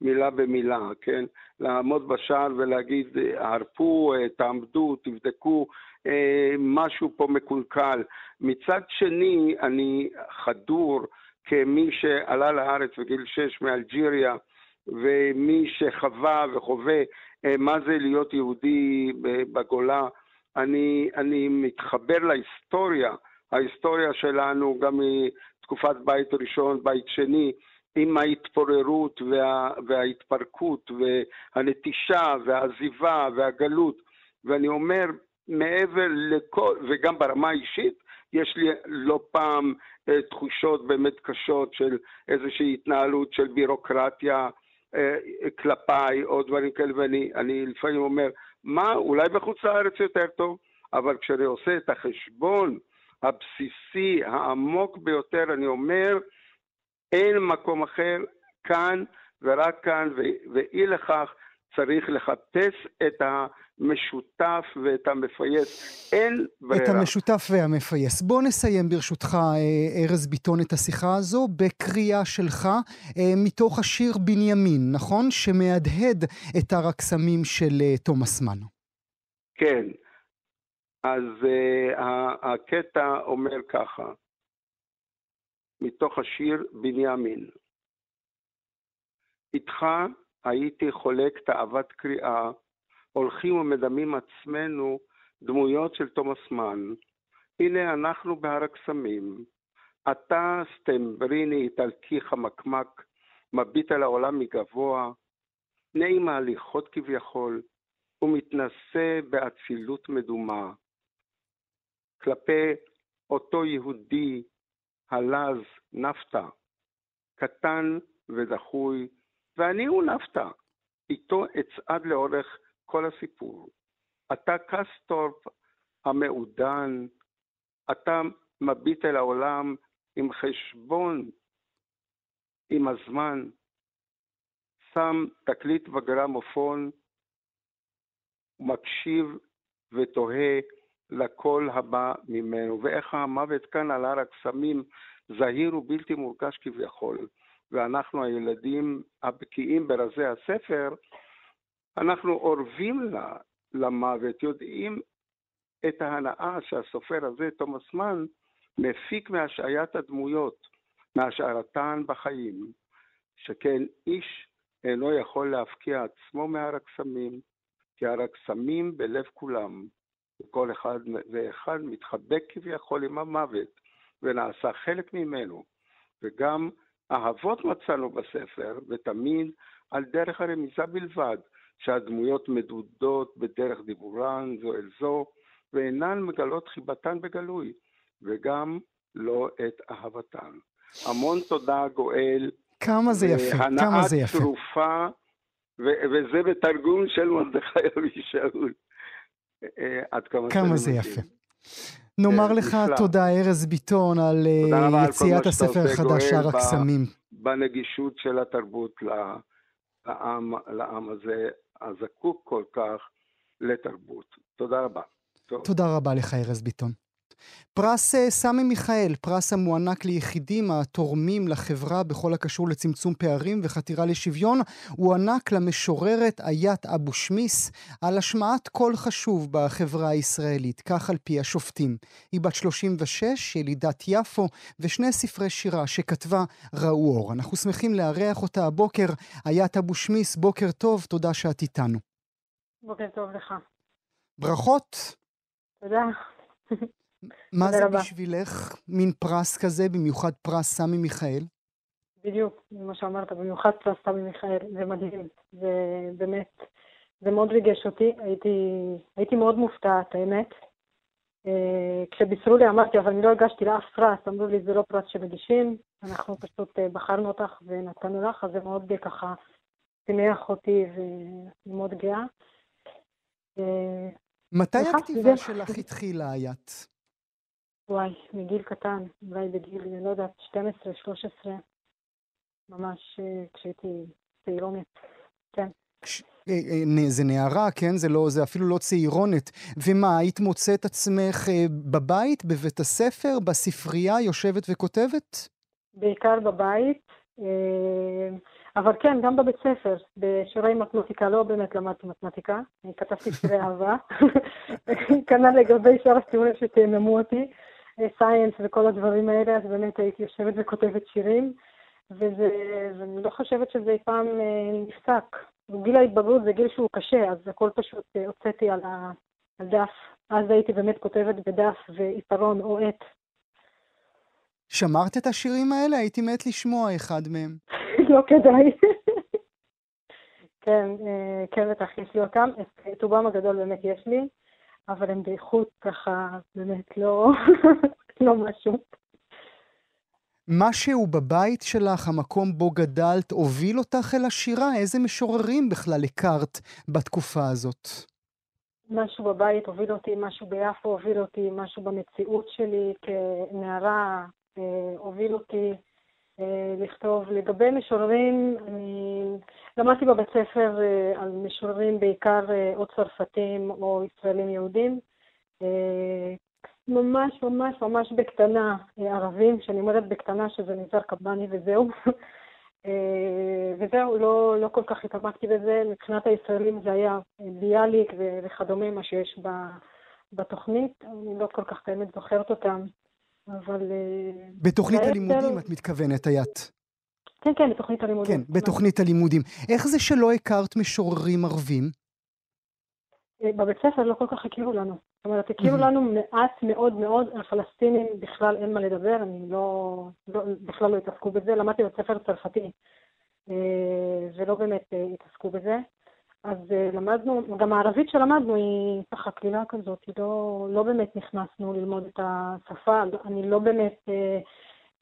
מילה במילה, כן? לעמוד בשער ולהגיד, הרפו, אה, תעמדו, תבדקו, אה, משהו פה מקולקל. מצד שני, אני חדור כמי שעלה לארץ בגיל 6 מאלג'יריה, ומי שחווה וחווה אה, מה זה להיות יהודי אה, בגולה, אני, אני מתחבר להיסטוריה, ההיסטוריה שלנו גם מתקופת בית ראשון, בית שני, עם ההתפוררות וה, וההתפרקות והנטישה והעזיבה והגלות. ואני אומר, מעבר לכל, וגם ברמה האישית, יש לי לא פעם אה, תחושות באמת קשות של איזושהי התנהלות של בירוקרטיה אה, כלפיי או דברים כאלה, ואני אני לפעמים אומר, מה, אולי בחוץ לארץ יותר טוב, אבל כשאני עושה את החשבון הבסיסי, העמוק ביותר, אני אומר, אין מקום אחר, כאן ורק כאן, ואי לכך צריך לחפש את המשותף ואת המפייס. אין ברירה. את המשותף והמפייס. בוא נסיים ברשותך, אה, ארז ביטון, את השיחה הזו בקריאה שלך אה, מתוך השיר בנימין, נכון? שמהדהד את הר הקסמים של אה, תומאס מן. כן. אז uh, הקטע אומר ככה, מתוך השיר בנימין. איתך הייתי חולק תאוות קריאה, הולכים ומדמים עצמנו דמויות של תומאס מן. הנה אנחנו בהר הקסמים, אתה סטמבריני איטלקי חמקמק, מביט על העולם מגבוה, נעים ההליכות כביכול, ומתנשא באצילות מדומה. כלפי אותו יהודי הלז נפתא, קטן ודחוי, ואני הוא נפתא. איתו אצעד לאורך כל הסיפור. אתה קסטורפ המעודן, אתה מביט אל העולם עם חשבון עם הזמן, שם תקליט בגרמופון, מקשיב ותוהה לקול הבא ממנו, ואיך המוות כאן על הר הקסמים זהיר ובלתי מורגש כביכול, ואנחנו הילדים הבקיאים ברזי הספר, אנחנו אורבים למוות, יודעים את ההנאה שהסופר הזה, תומאס מן, מפיק מהשעיית הדמויות, מהשארתן בחיים, שכן איש אינו יכול להפקיע עצמו מהר הקסמים, כי הר הקסמים בלב כולם, וכל אחד ואחד מתחבק כביכול עם המוות, ונעשה חלק ממנו, וגם אהבות מצאנו בספר, ותמיד על דרך הרמיזה בלבד, שהדמויות מדודות בדרך דיבורן זו אל זו, ואינן מגלות חיבתן בגלוי, וגם לא את אהבתן. המון תודה, גואל. כמה זה יפה, כמה זה יפה. הנעת תרופה, וזה בתרגום של מרדכי אבישאול. אה, עד כמה, כמה זה יפה. נאמר אה, לך תודה, ארז ביטון, על אה, יציאת הספר החדש, שער הקסמים. בנגישות של התרבות לעם, לעם הזה, הזקוק כל כך לתרבות. תודה רבה. טוב. תודה רבה לך, ארז ביטון. פרס אה, סמי מיכאל, פרס המוענק ליחידים התורמים לחברה בכל הקשור לצמצום פערים וחתירה לשוויון, הוענק למשוררת איית אבו שמיס על השמעת קול חשוב בחברה הישראלית, כך על פי השופטים. היא בת 36, ילידת יפו, ושני ספרי שירה שכתבה ראו אור. אנחנו שמחים לארח אותה הבוקר. איית אבו שמיס, בוקר טוב, תודה שאת איתנו. בוקר טוב לך. ברכות. תודה. מה זה רבה. בשבילך מין פרס כזה, במיוחד פרס סמי מיכאל? בדיוק, מה שאמרת, במיוחד פרס סמי מיכאל, זה מדהים. זה באמת, זה מאוד ריגש אותי, הייתי, הייתי מאוד מופתעת, האמת. אה, כשבישרו לי אמרתי, אבל אני לא הגשתי לאף פרס, אמרו לי, זה לא פרס שמגישים, אנחנו פשוט אה, בחרנו אותך ונתנו לך, אז זה מאוד אה, ככה שימח אותי ואני מאוד גאה. מתי הכתיבה שלך התחילה, איית? וואי, מגיל קטן, אולי בגיל, אני לא יודעת, 12, 13, ממש אה, כשהייתי צעירונת, כן. אה, אה, זה נערה, כן? זה, לא, זה אפילו לא צעירונת. ומה, היית מוצאת עצמך בבית, בבית הספר, בספרייה, יושבת וכותבת? בעיקר בבית, אבל כן, גם בבית ספר, בשיעורי מתמטיקה, לא באמת למדתי מתמטיקה, אני כתבתי שירי אהבה, <laughs> כנ"ל לגבי שאר השיעורים שתאממו אותי. סייאנס וכל הדברים האלה, אז באמת הייתי יושבת וכותבת שירים, וזה, ואני לא חושבת שזה אי פעם אה, נפסק. גיל ההתבגרות זה גיל שהוא קשה, אז הכל פשוט אה, הוצאתי על, ה, על דף. אז הייתי באמת כותבת בדף ועיפרון או עט. שמרת את השירים האלה? הייתי מת לשמוע אחד מהם. <laughs> לא כדאי. <laughs> כן, אה, כן בטח יש לי אותם. את רובם הגדול באמת יש לי. אבל הם באיכות ככה, באמת לא, <laughs> לא משהו. משהו בבית שלך, המקום בו גדלת, הוביל אותך אל השירה? איזה משוררים בכלל הכרת בתקופה הזאת? משהו בבית הוביל אותי, משהו ביפו הוביל אותי, משהו במציאות שלי כנערה אה, הוביל אותי. אה, לכתוב. לגבי משוררים, אני למדתי בבית ספר אה, על משוררים בעיקר אה, או צרפתים או ישראלים יהודים. ממש ממש ממש בקטנה ערבים, שאני אומרת בקטנה שזה נזהר קבלני וזהו. <laughs> וזהו, לא, לא כל כך התעמקתי בזה. מבחינת הישראלים זה היה ביאליק וכדומה, מה שיש בתוכנית. אני לא כל כך באמת זוכרת אותם. אבל... אה, בתוכנית הלימודים את מתכוונת, איית. כן, כן, בתוכנית הלימודים. כן, בתוכנית הלימודים. איך זה שלא הכרת משוררים ערבים? אה, בבית ספר לא כל כך הכירו לנו. זאת אומרת, הכירו לנו מעט מאוד מאוד, על פלסטינים בכלל אין מה לדבר, אני לא, לא בכלל לא התעסקו בזה, למדתי בבית ספר צרפתי, ולא באמת התעסקו בזה. אז למדנו, גם הערבית שלמדנו היא ככה קלילה כזאת, לא, לא באמת נכנסנו ללמוד את השפה, אני לא באמת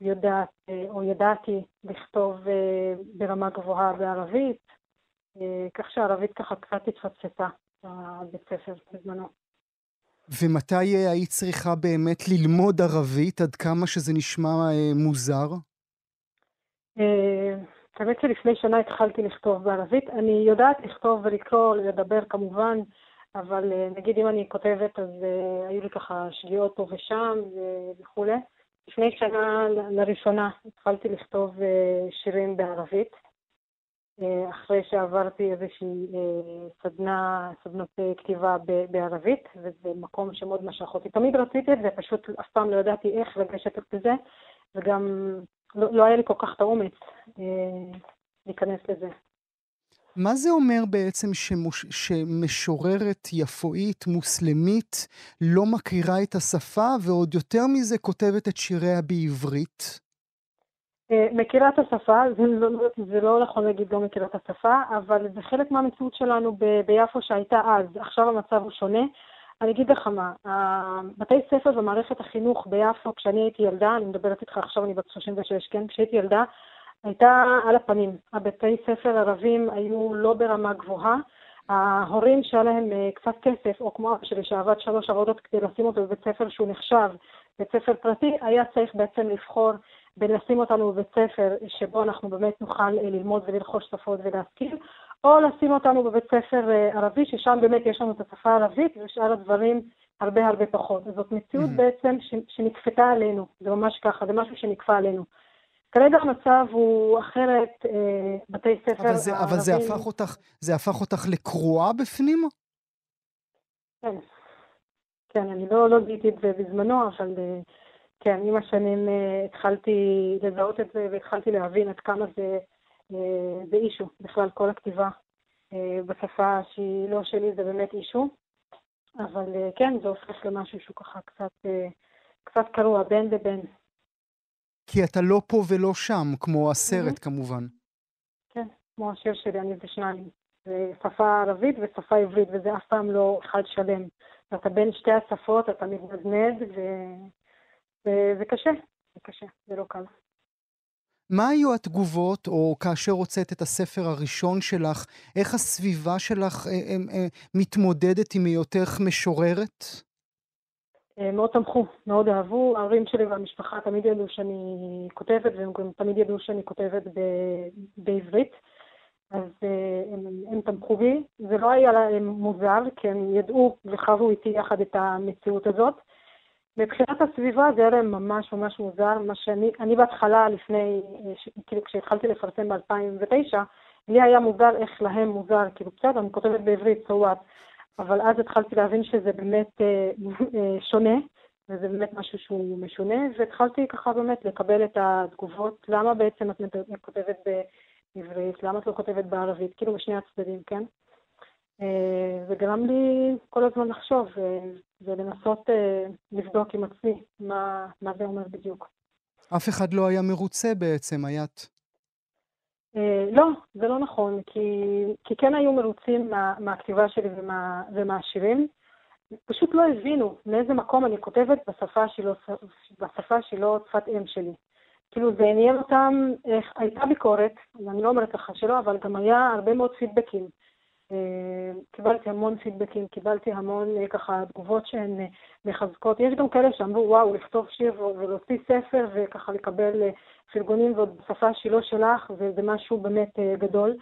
יודעת או ידעתי לכתוב ברמה גבוהה בערבית, כך שהערבית ככה קצת התפצצה בבית ספר בזמנו. ומתי היית צריכה באמת ללמוד ערבית, עד כמה שזה נשמע מוזר? האמת שלפני שנה התחלתי לכתוב בערבית. אני יודעת לכתוב ולקרוא, לדבר כמובן, אבל נגיד אם אני כותבת אז היו לי ככה שגיאות פה ושם וכולי. לפני שנה לראשונה התחלתי לכתוב שירים בערבית. אחרי שעברתי איזושהי סדנה, סדנות כתיבה בערבית, וזה מקום שמאוד משך אותי. תמיד רציתי את זה, פשוט אף פעם לא ידעתי איך לגשת לזה, וגם לא, לא היה לי כל כך את האומץ להיכנס לזה. מה זה אומר בעצם שמוש... שמשוררת יפואית, מוסלמית, לא מכירה את השפה, ועוד יותר מזה כותבת את שיריה בעברית? מכירה את השפה, זה לא, זה לא נכון להגיד לא מכירה את השפה, אבל זה חלק מהמציאות שלנו ב, ביפו שהייתה אז. עכשיו המצב הוא שונה. אני אגיד לך מה, בתי ספר ומערכת החינוך ביפו, כשאני הייתי ילדה, אני מדברת איתך עכשיו, אני בת 36, כן? כשהייתי ילדה, הייתה על הפנים. הבתי ספר ערבים היו לא ברמה גבוהה. ההורים שהיה להם קצת כסף, או כמו אבא שלי שעבד שלוש עבודות כדי לשים אותו בבית ספר שהוא נחשב בית ספר פרטי, היה צריך בעצם לבחור בין לשים אותנו בבית ספר שבו אנחנו באמת נוכל ללמוד ולרכוש שפות ולהשכיל, או לשים אותנו בבית ספר ערבי, ששם באמת יש לנו את השפה הערבית ושאר הדברים הרבה הרבה פחות. זאת מציאות mm-hmm. בעצם שנכפתה עלינו, זה ממש ככה, זה משהו שנכפה עלינו. כרגע המצב הוא אחרת, אה, בתי ספר אבל זה, הערבים... אבל זה הפך אותך, זה הפך אותך לקרועה בפנים? כן. כן, אני לא, לא גיליתי את זה בזמנו, אבל אה, כן, עם השנים אה, התחלתי לזהות את זה והתחלתי להבין עד כמה זה, אה, זה אישו, בכלל כל הכתיבה אה, בשפה שהיא לא שלי זה באמת אישו, אבל אה, כן, זה הופך למשהו שהוא ככה קצת, אה, קצת קרוע בין לבין. כי אתה לא פה ולא שם, כמו הסרט mm-hmm. כמובן. כן, כמו השיר שלי, אני זה שניים. זה שפה ערבית ושפה עברית, וזה אף פעם לא אחד שלם. ואתה בין שתי השפות, אתה מתנדנד, ו... וזה קשה, זה קשה, זה לא קל. מה היו התגובות, או כאשר הוצאת את הספר הראשון שלך, איך הסביבה שלך אה, אה, אה, מתמודדת עם היותך משוררת? אה, מאוד תמכו, מאוד אהבו. ההורים שלי והמשפחה תמיד ידעו שאני כותבת, והם גם תמיד ידעו שאני כותבת ב- בעברית. אז אה, הם, הם תמכו בי. זה לא היה להם מוזר, כי הם ידעו וחוו איתי יחד את המציאות הזאת. מבחינת הסביבה זה היה להם ממש ממש מוזר, מה שאני, אני בהתחלה, לפני, כאילו כשהתחלתי לפרסם ב-2009, לי היה מוזר איך להם מוזר, כאילו בסדר, אני כותבת בעברית, so what, אבל אז התחלתי להבין שזה באמת אה, אה, שונה, וזה באמת משהו שהוא משונה, והתחלתי ככה באמת לקבל את התגובות, למה בעצם את כותבת בעברית, למה את לא כותבת בערבית, כאילו בשני הצדדים, כן? זה גרם לי כל הזמן לחשוב ולנסות לבדוק עם עצמי מה, מה זה אומר בדיוק. אף אחד לא היה מרוצה בעצם, היית? לא, זה לא נכון, כי, כי כן היו מרוצים מה, מהכתיבה שלי ומה, ומהשירים. פשוט לא הבינו מאיזה מקום אני כותבת בשפה שהיא לא, בשפה שהיא לא שפת אם שלי. כאילו זה עניין אותם, הייתה ביקורת, אני לא אומרת לך שלא, אבל גם היה הרבה מאוד פידבקים. קיבלתי המון פידבקים, קיבלתי המון ככה תגובות שהן מחזקות. יש גם כאלה שאמרו, וואו, לכתוב שיר ולהוציא ספר וככה לקבל פרגונים ועוד בשפה שהיא לא שלך, וזה משהו באמת גדול.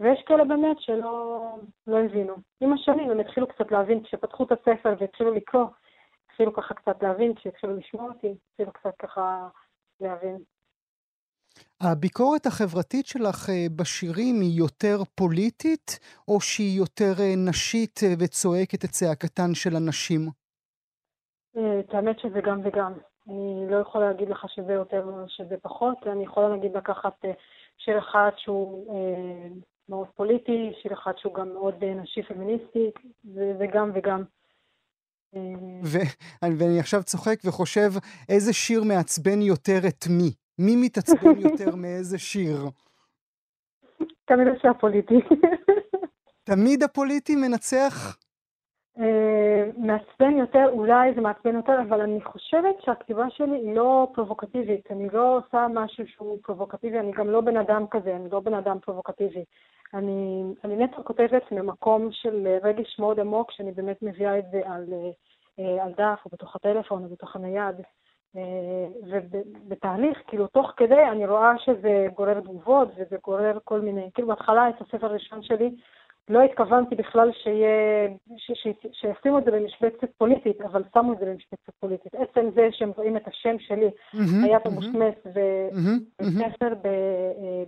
ויש כאלה באמת שלא לא הבינו. עם השנים הם התחילו קצת להבין, כשפתחו את הספר והתחילו לקרוא, התחילו ככה קצת להבין, כשהתחילו לשמוע אותי, התחילו קצת ככה להבין. הביקורת החברתית שלך בשירים היא יותר פוליטית, או שהיא יותר נשית וצועקת את צעקתן של הנשים? את האמת שזה גם וגם. אני לא יכולה להגיד לך שזה יותר או שזה פחות, אני יכולה להגיד לקחת שיר אחד שהוא מאוד פוליטי, שיר אחד שהוא גם מאוד נשי פמיניסטי, זה גם וגם. <laughs> ואני עכשיו צוחק וחושב איזה שיר מעצבן יותר את מי. מי מתעצבן יותר מאיזה שיר? כנראה שהפוליטי. תמיד הפוליטי מנצח? אה, מעצבן יותר, אולי זה מעצבן יותר, אבל אני חושבת שהכתיבה שלי היא לא פרובוקטיבית. אני לא עושה משהו שהוא פרובוקטיבי, אני גם לא בן אדם כזה, אני לא בן אדם פרובוקטיבי. אני, אני נטו כותבת ממקום של רגש מאוד עמוק, שאני באמת מביאה את זה על, אה, על דף או בתוך הטלפון או בתוך הנייד. אה, ובתהליך, כאילו, תוך כדי אני רואה שזה גורר תגובות וזה גורר כל מיני, כאילו, בהתחלה את הספר הראשון שלי, לא התכוונתי בכלל שיהיה, שישימו את זה במשבצת פוליטית, אבל שמו את זה במשבצת פוליטית. עצם זה שהם רואים את השם שלי, היה פה מושמץ, וספר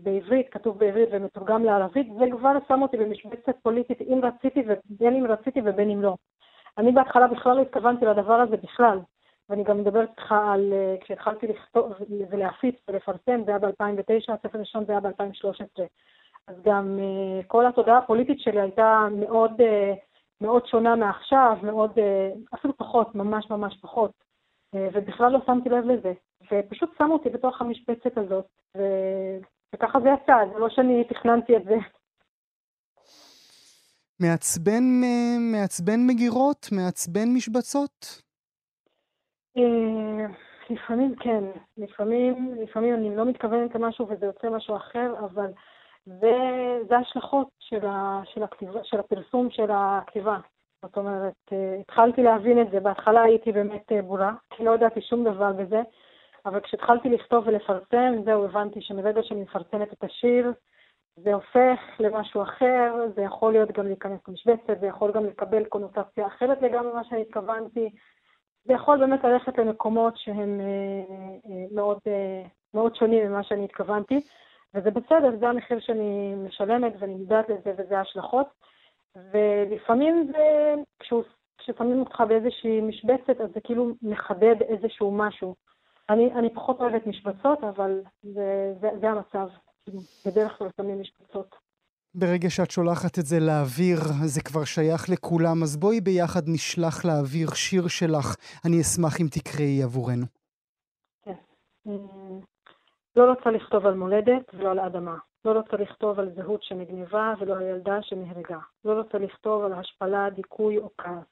בעברית, כתוב בעברית ומתורגם לערבית, זה כבר שם אותי במשבצת פוליטית, אם רציתי, בין אם רציתי ובין אם לא. אני בהתחלה בכלל לא התכוונתי לדבר הזה בכלל. ואני גם מדברת איתך על, אה, כשהתחלתי לכתוב ולהפיץ ולפרסם, זה היה ב-2009, הספר הראשון זה היה ב-2013. אז גם uh, כל התודעה הפוליטית שלי הייתה מאוד, uh, מאוד שונה מעכשיו, מאוד, אפילו פחות, ממש ממש פחות. ובכלל לא שמתי לב לזה. ופשוט שמו אותי בתוך המשבצת הזאת, ו... וככה זה יצא, זה לא שאני תכננתי את זה. מעצבן, מעצבן מגירות? מעצבן משבצות? לפעמים כן, לפעמים, לפעמים אני לא מתכוונת למשהו וזה יוצא משהו אחר, אבל וזה השלכות של, ה, של, הכתיבה, של הפרסום של הכתיבה. זאת אומרת, אה, התחלתי להבין את זה, בהתחלה הייתי באמת אה, בורה, כי לא ידעתי שום דבר בזה, אבל כשהתחלתי לכתוב ולפרסם, זהו, הבנתי שמרגע שאני מפרסמת את השיר, זה הופך למשהו אחר, זה יכול להיות גם להיכנס למשבצת, זה יכול גם לקבל קונוטציה אחרת לגמרי ממה שאני התכוונתי, זה יכול באמת ללכת למקומות שהם אה, מאוד, מאוד שונים ממה שאני התכוונתי. וזה בסדר, זה המחיר שאני משלמת ואני מודעת לזה וזה ההשלכות. ולפעמים זה, כששמים אותך באיזושהי משבצת, אז זה כאילו מחדד איזשהו משהו. אני, אני פחות אוהבת משבצות, אבל זה, זה, זה המצב. בדרך כלל שמים משבצות. ברגע שאת שולחת את זה לאוויר, זה כבר שייך לכולם, אז בואי ביחד נשלח לאוויר שיר שלך. אני אשמח אם תקראי עבורנו. כן. לא רוצה לכתוב על מולדת ולא על אדמה. לא רוצה לכתוב על זהות שנגנבה ולא על ילדה שנהרגה. לא רוצה לכתוב על השפלה, דיכוי או כעס.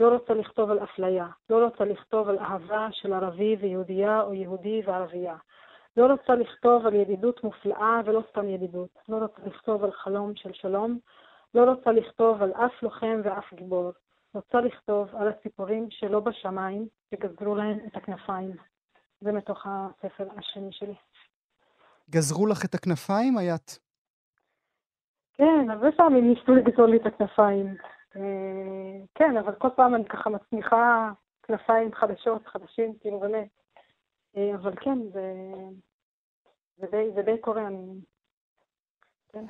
לא רוצה לכתוב על אפליה. לא רוצה לכתוב על אהבה של ערבי ויהודייה או יהודי וערבייה. לא רוצה לכתוב על ידידות מופלאה ולא סתם ידידות. לא רוצה לכתוב על חלום של שלום. לא רוצה לכתוב על אף לוחם ואף גיבור. רוצה לכתוב על הציפורים שלא בשמיים, שגזרו להן את הכנפיים. זה מתוך הספר השני שלי. גזרו לך את הכנפיים, איית? כן, הרבה פעמים ניסו לגזול לי את הכנפיים. אה, כן, אבל כל פעם אני ככה מצמיחה כנפיים חדשות, חדשים, כאילו באמת. אה, אבל כן, זה, זה, די, זה די קורה, אני... כן.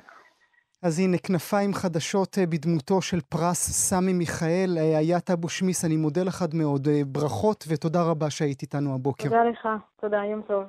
אז הנה, כנפיים חדשות אה, בדמותו של פרס סמי מיכאל. איית אבו שמיס, אני מודה לך מאוד. ברכות ותודה רבה שהיית איתנו הבוקר. תודה לך, תודה, יום טוב.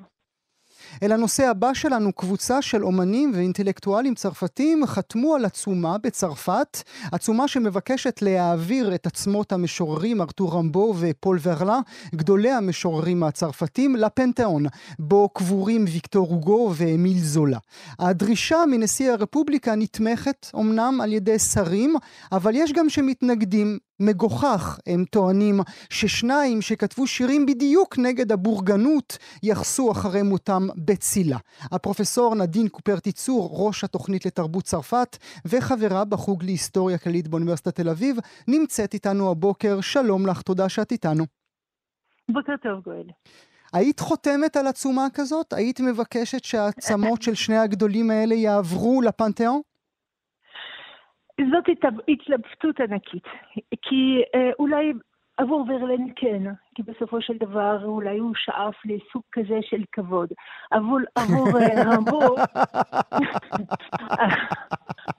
אל הנושא הבא שלנו, קבוצה של אומנים ואינטלקטואלים צרפתים חתמו על עצומה בצרפת, עצומה שמבקשת להעביר את עצמות המשוררים ארתור רמבו ופול ורלה, גדולי המשוררים הצרפתים, לפנתיאון, בו קבורים ויקטור הוגו ואמיל זולה. הדרישה מנשיא הרפובליקה נתמכת אמנם על ידי שרים, אבל יש גם שמתנגדים. מגוחך, הם טוענים ששניים שכתבו שירים בדיוק נגד הבורגנות יחסו אחרי מותם בצילה. הפרופסור נדין קופרטי צור, ראש התוכנית לתרבות צרפת וחברה בחוג להיסטוריה כללית באוניברסיטת תל אביב, נמצאת איתנו הבוקר. שלום לך, תודה שאת איתנו. בוקר טוב, גואל. היית חותמת על עצומה כזאת? היית מבקשת שהעצמות של שני הגדולים האלה יעברו לפנתיאון? זאת התלבטות ענקית, כי אה, אולי עבור ורלן כן, כי בסופו של דבר אולי הוא שאף לסוג כזה של כבוד. עבור, עבור אה, רמבו,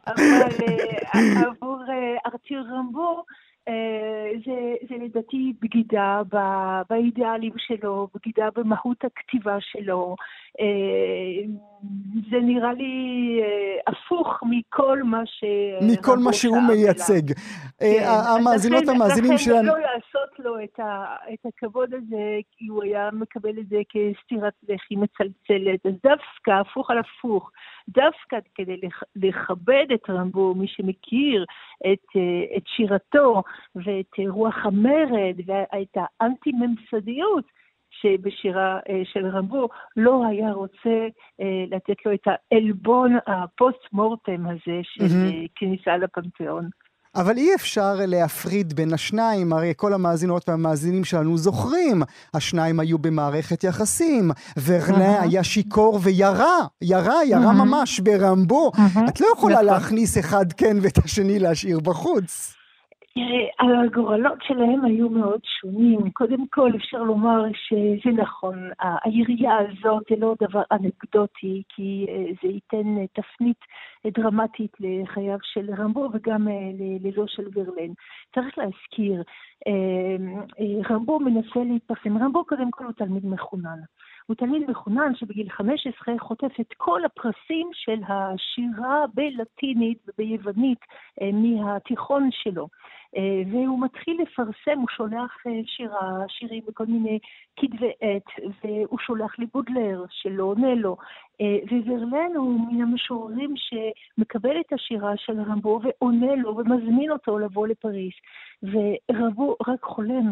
אבל אה, עבור אה, ארתיר רמבו, זה, זה לדעתי בגידה באידיאלים שלו, בגידה במהות הכתיבה שלו. זה נראה לי אה, הפוך מכל מה ש... מכל מה שהוא מייצג. אה, כן, המאזינות המאזינים שלנו... לכן לא לעשות לו את, ה, את הכבוד הזה, כי הוא היה מקבל את זה כסטירת לחי מצלצלת. אז דווקא, הפוך על הפוך, דווקא כדי לכבד את רמבו, מי שמכיר את, אה, את שירתו ואת רוח המרד ואת האנטי-ממסדיות, שבשירה אה, של רמבו לא היה רוצה אה, לתת לו את העלבון הפוסט-מורטם הזה של mm-hmm. כניסה לפנתיאון. אבל אי אפשר להפריד בין השניים, הרי כל המאזינות והמאזינים שלנו זוכרים, השניים היו במערכת יחסים, ורנה היה שיכור וירה, ירה, ירה ממש ברמבו. את לא יכולה נכון. להכניס אחד כן ואת השני להשאיר בחוץ. תראה, הגורלות שלהם היו מאוד שונים. קודם כל, אפשר לומר שזה נכון, הירייה הזאת זה לא דבר אנקדוטי, כי אה, זה ייתן אה, תפנית אה, דרמטית לחייו של רמבו וגם ללא של ורלן. צריך להזכיר, רמבו מנסה להתפרסם. רמבו קודם כל הוא תלמיד מחונן. הוא תלמיד מחונן שבגיל 15 חוטף את כל הפרסים של השירה בלטינית וביוונית מהתיכון שלו. אה, והוא מתחיל לפרסם, הוא שולח אה, שירה, שירים בכל מיני כתבי עת, והוא שולח לבודלר שלא עונה לו. אה, וורלן הוא מן המשוררים שמקבל את השירה של רמבו ועונה לו ומזמין אותו לבוא לפריז. ורבו רק חולם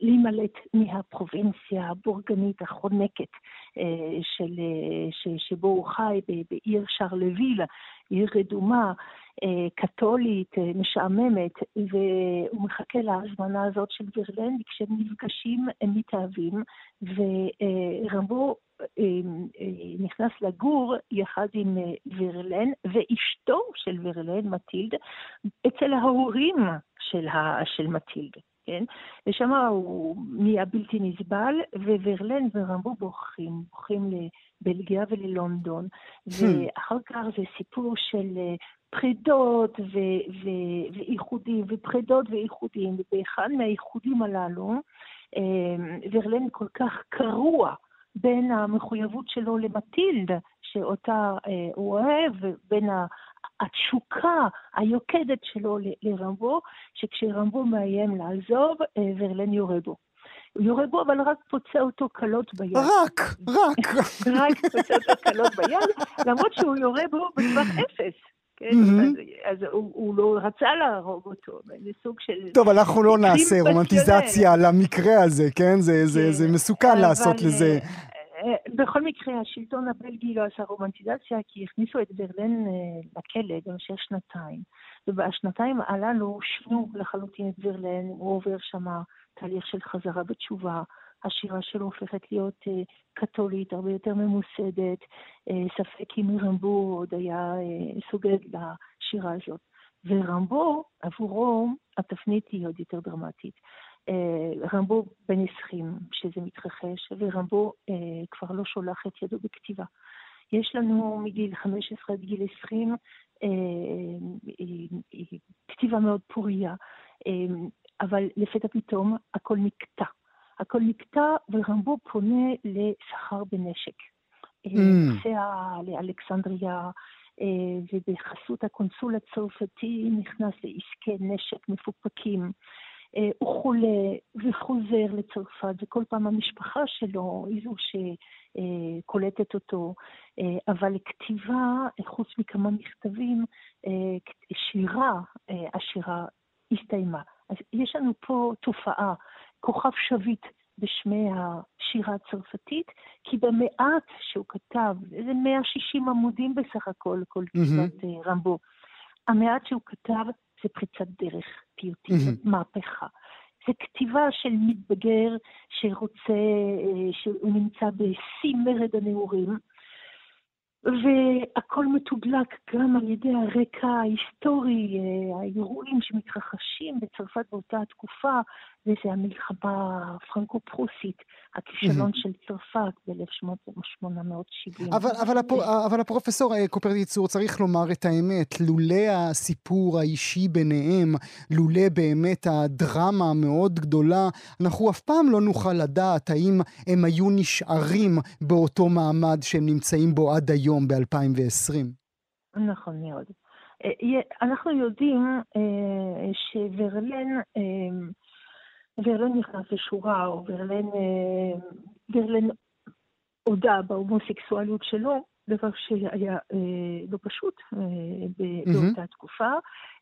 להימלט מהפרובינציה הבורגנית החונקת של, שבו הוא חי בעיר שרלוויל, עיר רדומה, אה, קתולית, אה, משעממת, והוא מחכה להזמנה הזאת של וירלן, וכשהם נפגשים הם מתאהבים, ורמבו אה, נכנס לגור יחד עם וירלן, ואשתו של וירלן, מטילד, אצל ההורים של, ה, של מטילד. כן? ושם הוא נהיה בלתי נסבל, וורלן ורמבו בורחים, בורחים לבלגיה וללונדון, hmm. ואחר כך זה סיפור של פרידות ואיחודים, ופרידות ואיחודים, ובאחד מהאיחודים הללו, אה, ורלן כל כך קרוע בין המחויבות שלו למטילד, שאותה אה, הוא אוהב, ובין התשוקה היוקדת שלו לרמבו, שכשרמבו מאיים לעזוב, אה, ורלן יורה בו. הוא יורה בו, אבל רק פוצע אותו קלות ביד. רק, רק. <laughs> רק פוצע אותו קלות ביד, למרות שהוא יורה בו בטווח אפס. כן? Mm-hmm. אז, אז הוא, הוא לא רצה להרוג אותו, זה סוג של... טוב, אנחנו לא נעשה רומנטיזציה למקרה הזה, כן? זה, כן. זה, זה מסוכן אבל, לעשות לזה. אה, אה, בכל מקרה, השלטון הבלגי לא עשה רומנטיזציה, כי הכניסו את ברלן אה, לכלא במשך שנתיים. ובשנתיים הללו שינו לחלוטין את ברלן, הוא עובר שם תהליך של חזרה בתשובה. השירה שלו הופכת להיות uh, קתולית, הרבה יותר ממוסדת, uh, ספק אם רמבו עוד היה uh, סוגד לשירה הזאת. ורמבו, עבורו, התפנית היא עוד יותר דרמטית. רמבו בן 20 שזה מתרחש, ורמבו כבר לא שולח את ידו בכתיבה. יש לנו מגיל 15 עד גיל 20 uh, כתיבה מאוד פוריה, אבל לפתע פתאום הכל נקטע. הכל נקטע, ורמבו פונה לסחר בנשק. Mm. נוסע לאלכסנדריה, אה, ובחסות הקונסול הצרפתי נכנס לעסקי נשק מפוקפקים. אה, הוא חולה וחוזר לצרפת, וכל פעם המשפחה שלו היא זו שקולטת אותו, אה, אבל כתיבה, חוץ מכמה מכתבים, שירה, השירה הסתיימה. אז יש לנו פה תופעה כוכב שביט בשמי השירה הצרפתית, כי במעט שהוא כתב, איזה 160 עמודים בסך הכל, כל כתיבת mm-hmm. רמבו, המעט שהוא כתב זה פריצת דרך פיוטית, mm-hmm. מהפכה. זה כתיבה של מתבגר שרוצה, אה, שהוא נמצא בשיא מרד הנעורים, והכל מתודלק גם על ידי הרקע ההיסטורי, אה, האירועים שמתרחשים בצרפת באותה התקופה, וזה המלחמה הפרנקו-פרוסית, הכישלון של צרפת ב-1870. אבל, אבל, הפר, אבל הפרופסור אה, קופרטיצור, צריך לומר את האמת, לולא הסיפור האישי ביניהם, לולא באמת הדרמה המאוד גדולה, אנחנו אף פעם לא נוכל לדעת האם הם היו נשארים באותו מעמד שהם נמצאים בו עד היום, ב-2020. נכון מאוד. אה, אנחנו יודעים אה, שוורלן, אה, ורלן נכנס לשורה, או ורלן, ורלן הודה בהומוסקסואליות שלו, דבר שהיה לא פשוט באותה תקופה,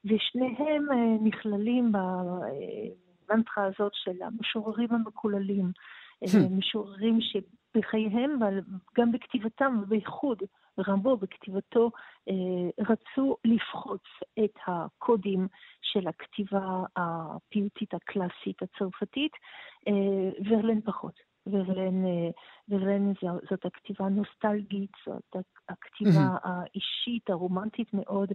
ושניהם נכללים במנטרה הזאת של המשוררים המקוללים, משוררים שבחייהם, אבל גם בכתיבתם, ובייחוד רמבו בכתיבתו אה, רצו לפחוץ את הקודים של הכתיבה הפיוטית הקלאסית הצרפתית, אה, ורלן פחות. ורלן, אה, ורלן זאת הכתיבה הנוסטלגית, זאת הכתיבה האישית, הרומנטית מאוד.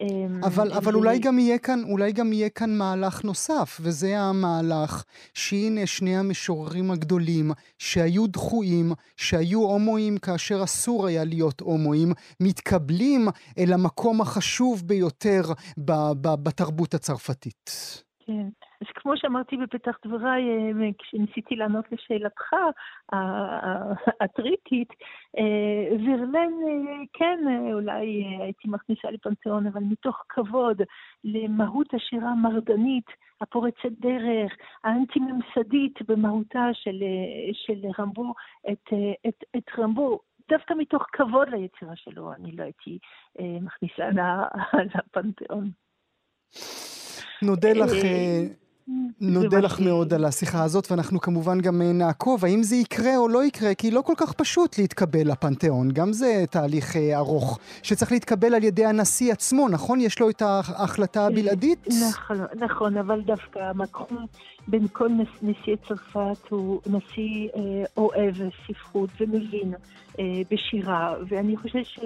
אמ, אבל, אבל אולי, גם יהיה כאן, אולי גם יהיה כאן מהלך נוסף, וזה המהלך שהנה שני המשוררים הגדולים שהיו דחויים, שהיו הומואים כאשר אסור היה להיות הומואים, מתקבלים אל המקום החשוב ביותר בתרבות הצרפתית. כן. אז כמו שאמרתי בפתח דבריי, אה, כשניסיתי לענות לשאלתך הטריטית, אה, ורלן, אה, כן, אולי הייתי מכניסה לפנתיאון, אבל מתוך כבוד למהות השירה המרדנית, הפורצת דרך, האנטי-ממסדית במהותה של, של רמבו, את, את, את רמבו דווקא מתוך כבוד ליצירה שלו, אני לא הייתי מכניסה <laughs> לפנתיאון. נודה לך, אה, נודה לך מאוד על השיחה הזאת, ואנחנו כמובן גם אה, נעקוב האם זה יקרה או לא יקרה, כי לא כל כך פשוט להתקבל לפנתיאון. גם זה תהליך אה, ארוך, שצריך להתקבל על ידי הנשיא עצמו, נכון? יש לו את ההחלטה הבלעדית? נכון, נכון, אבל דווקא מקום בין כל נשיאי צרפת הוא נשיא אוהב ספרות ומבין בשירה, ואני חושבת ש...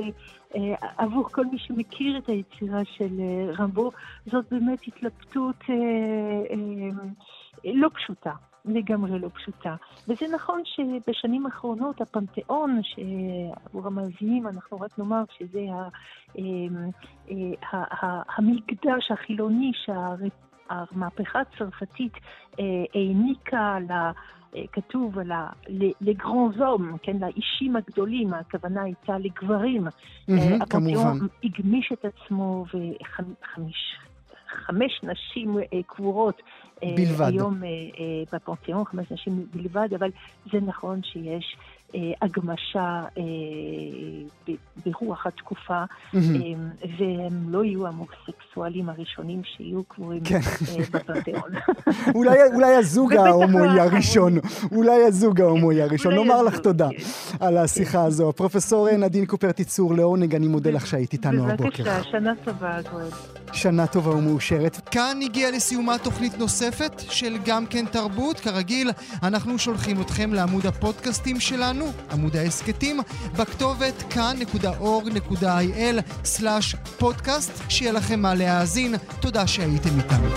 אה, עבור כל מי שמכיר את היצירה של אה, רמבו, זאת באמת התלבטות אה, לא פשוטה. לגמרי לא פשוטה. וזה נכון שבשנים האחרונות הפנתיאון, שעבור המאזינים אנחנו רק נאמר שזה המקדש החילוני שהמהפכה הצרפתית העניקה אה, כתוב על ה... לגרון זום, כן, לאישים הגדולים, הכוונה הייתה לגברים. Mm-hmm, כמובן. הגמיש את עצמו וחמש... חמש נשים אה, קבורות בלבד. היום בפנתיאון, חמש נשים בלבד, אבל זה נכון שיש אה, הגמשה אה, ברוח התקופה, mm-hmm. והם לא יהיו המוסקסואלים הראשונים שיהיו קבורים כן. בפנתיאון. <laughs> אולי, אולי הזוג ההומואי הראשון, אולי הזוג ההומואי הראשון. נאמר לך תודה כן. על השיחה הזו. פרופסור נדין קופר תיצור, לעונג, אני מודה לך שהיית איתנו הבוקר. בבקשה, שנה טובה, גואל. שנה טובה ומאושרת. כאן הגיעה לסיומה תוכנית נוספת של גם כן תרבות. כרגיל, אנחנו שולחים אתכם לעמוד הפודקאסטים שלנו. שלנו, עמוד ההסכתים, בכתובת כאן.org.il/פודקאסט, שיהיה לכם מה להאזין. תודה שהייתם איתנו.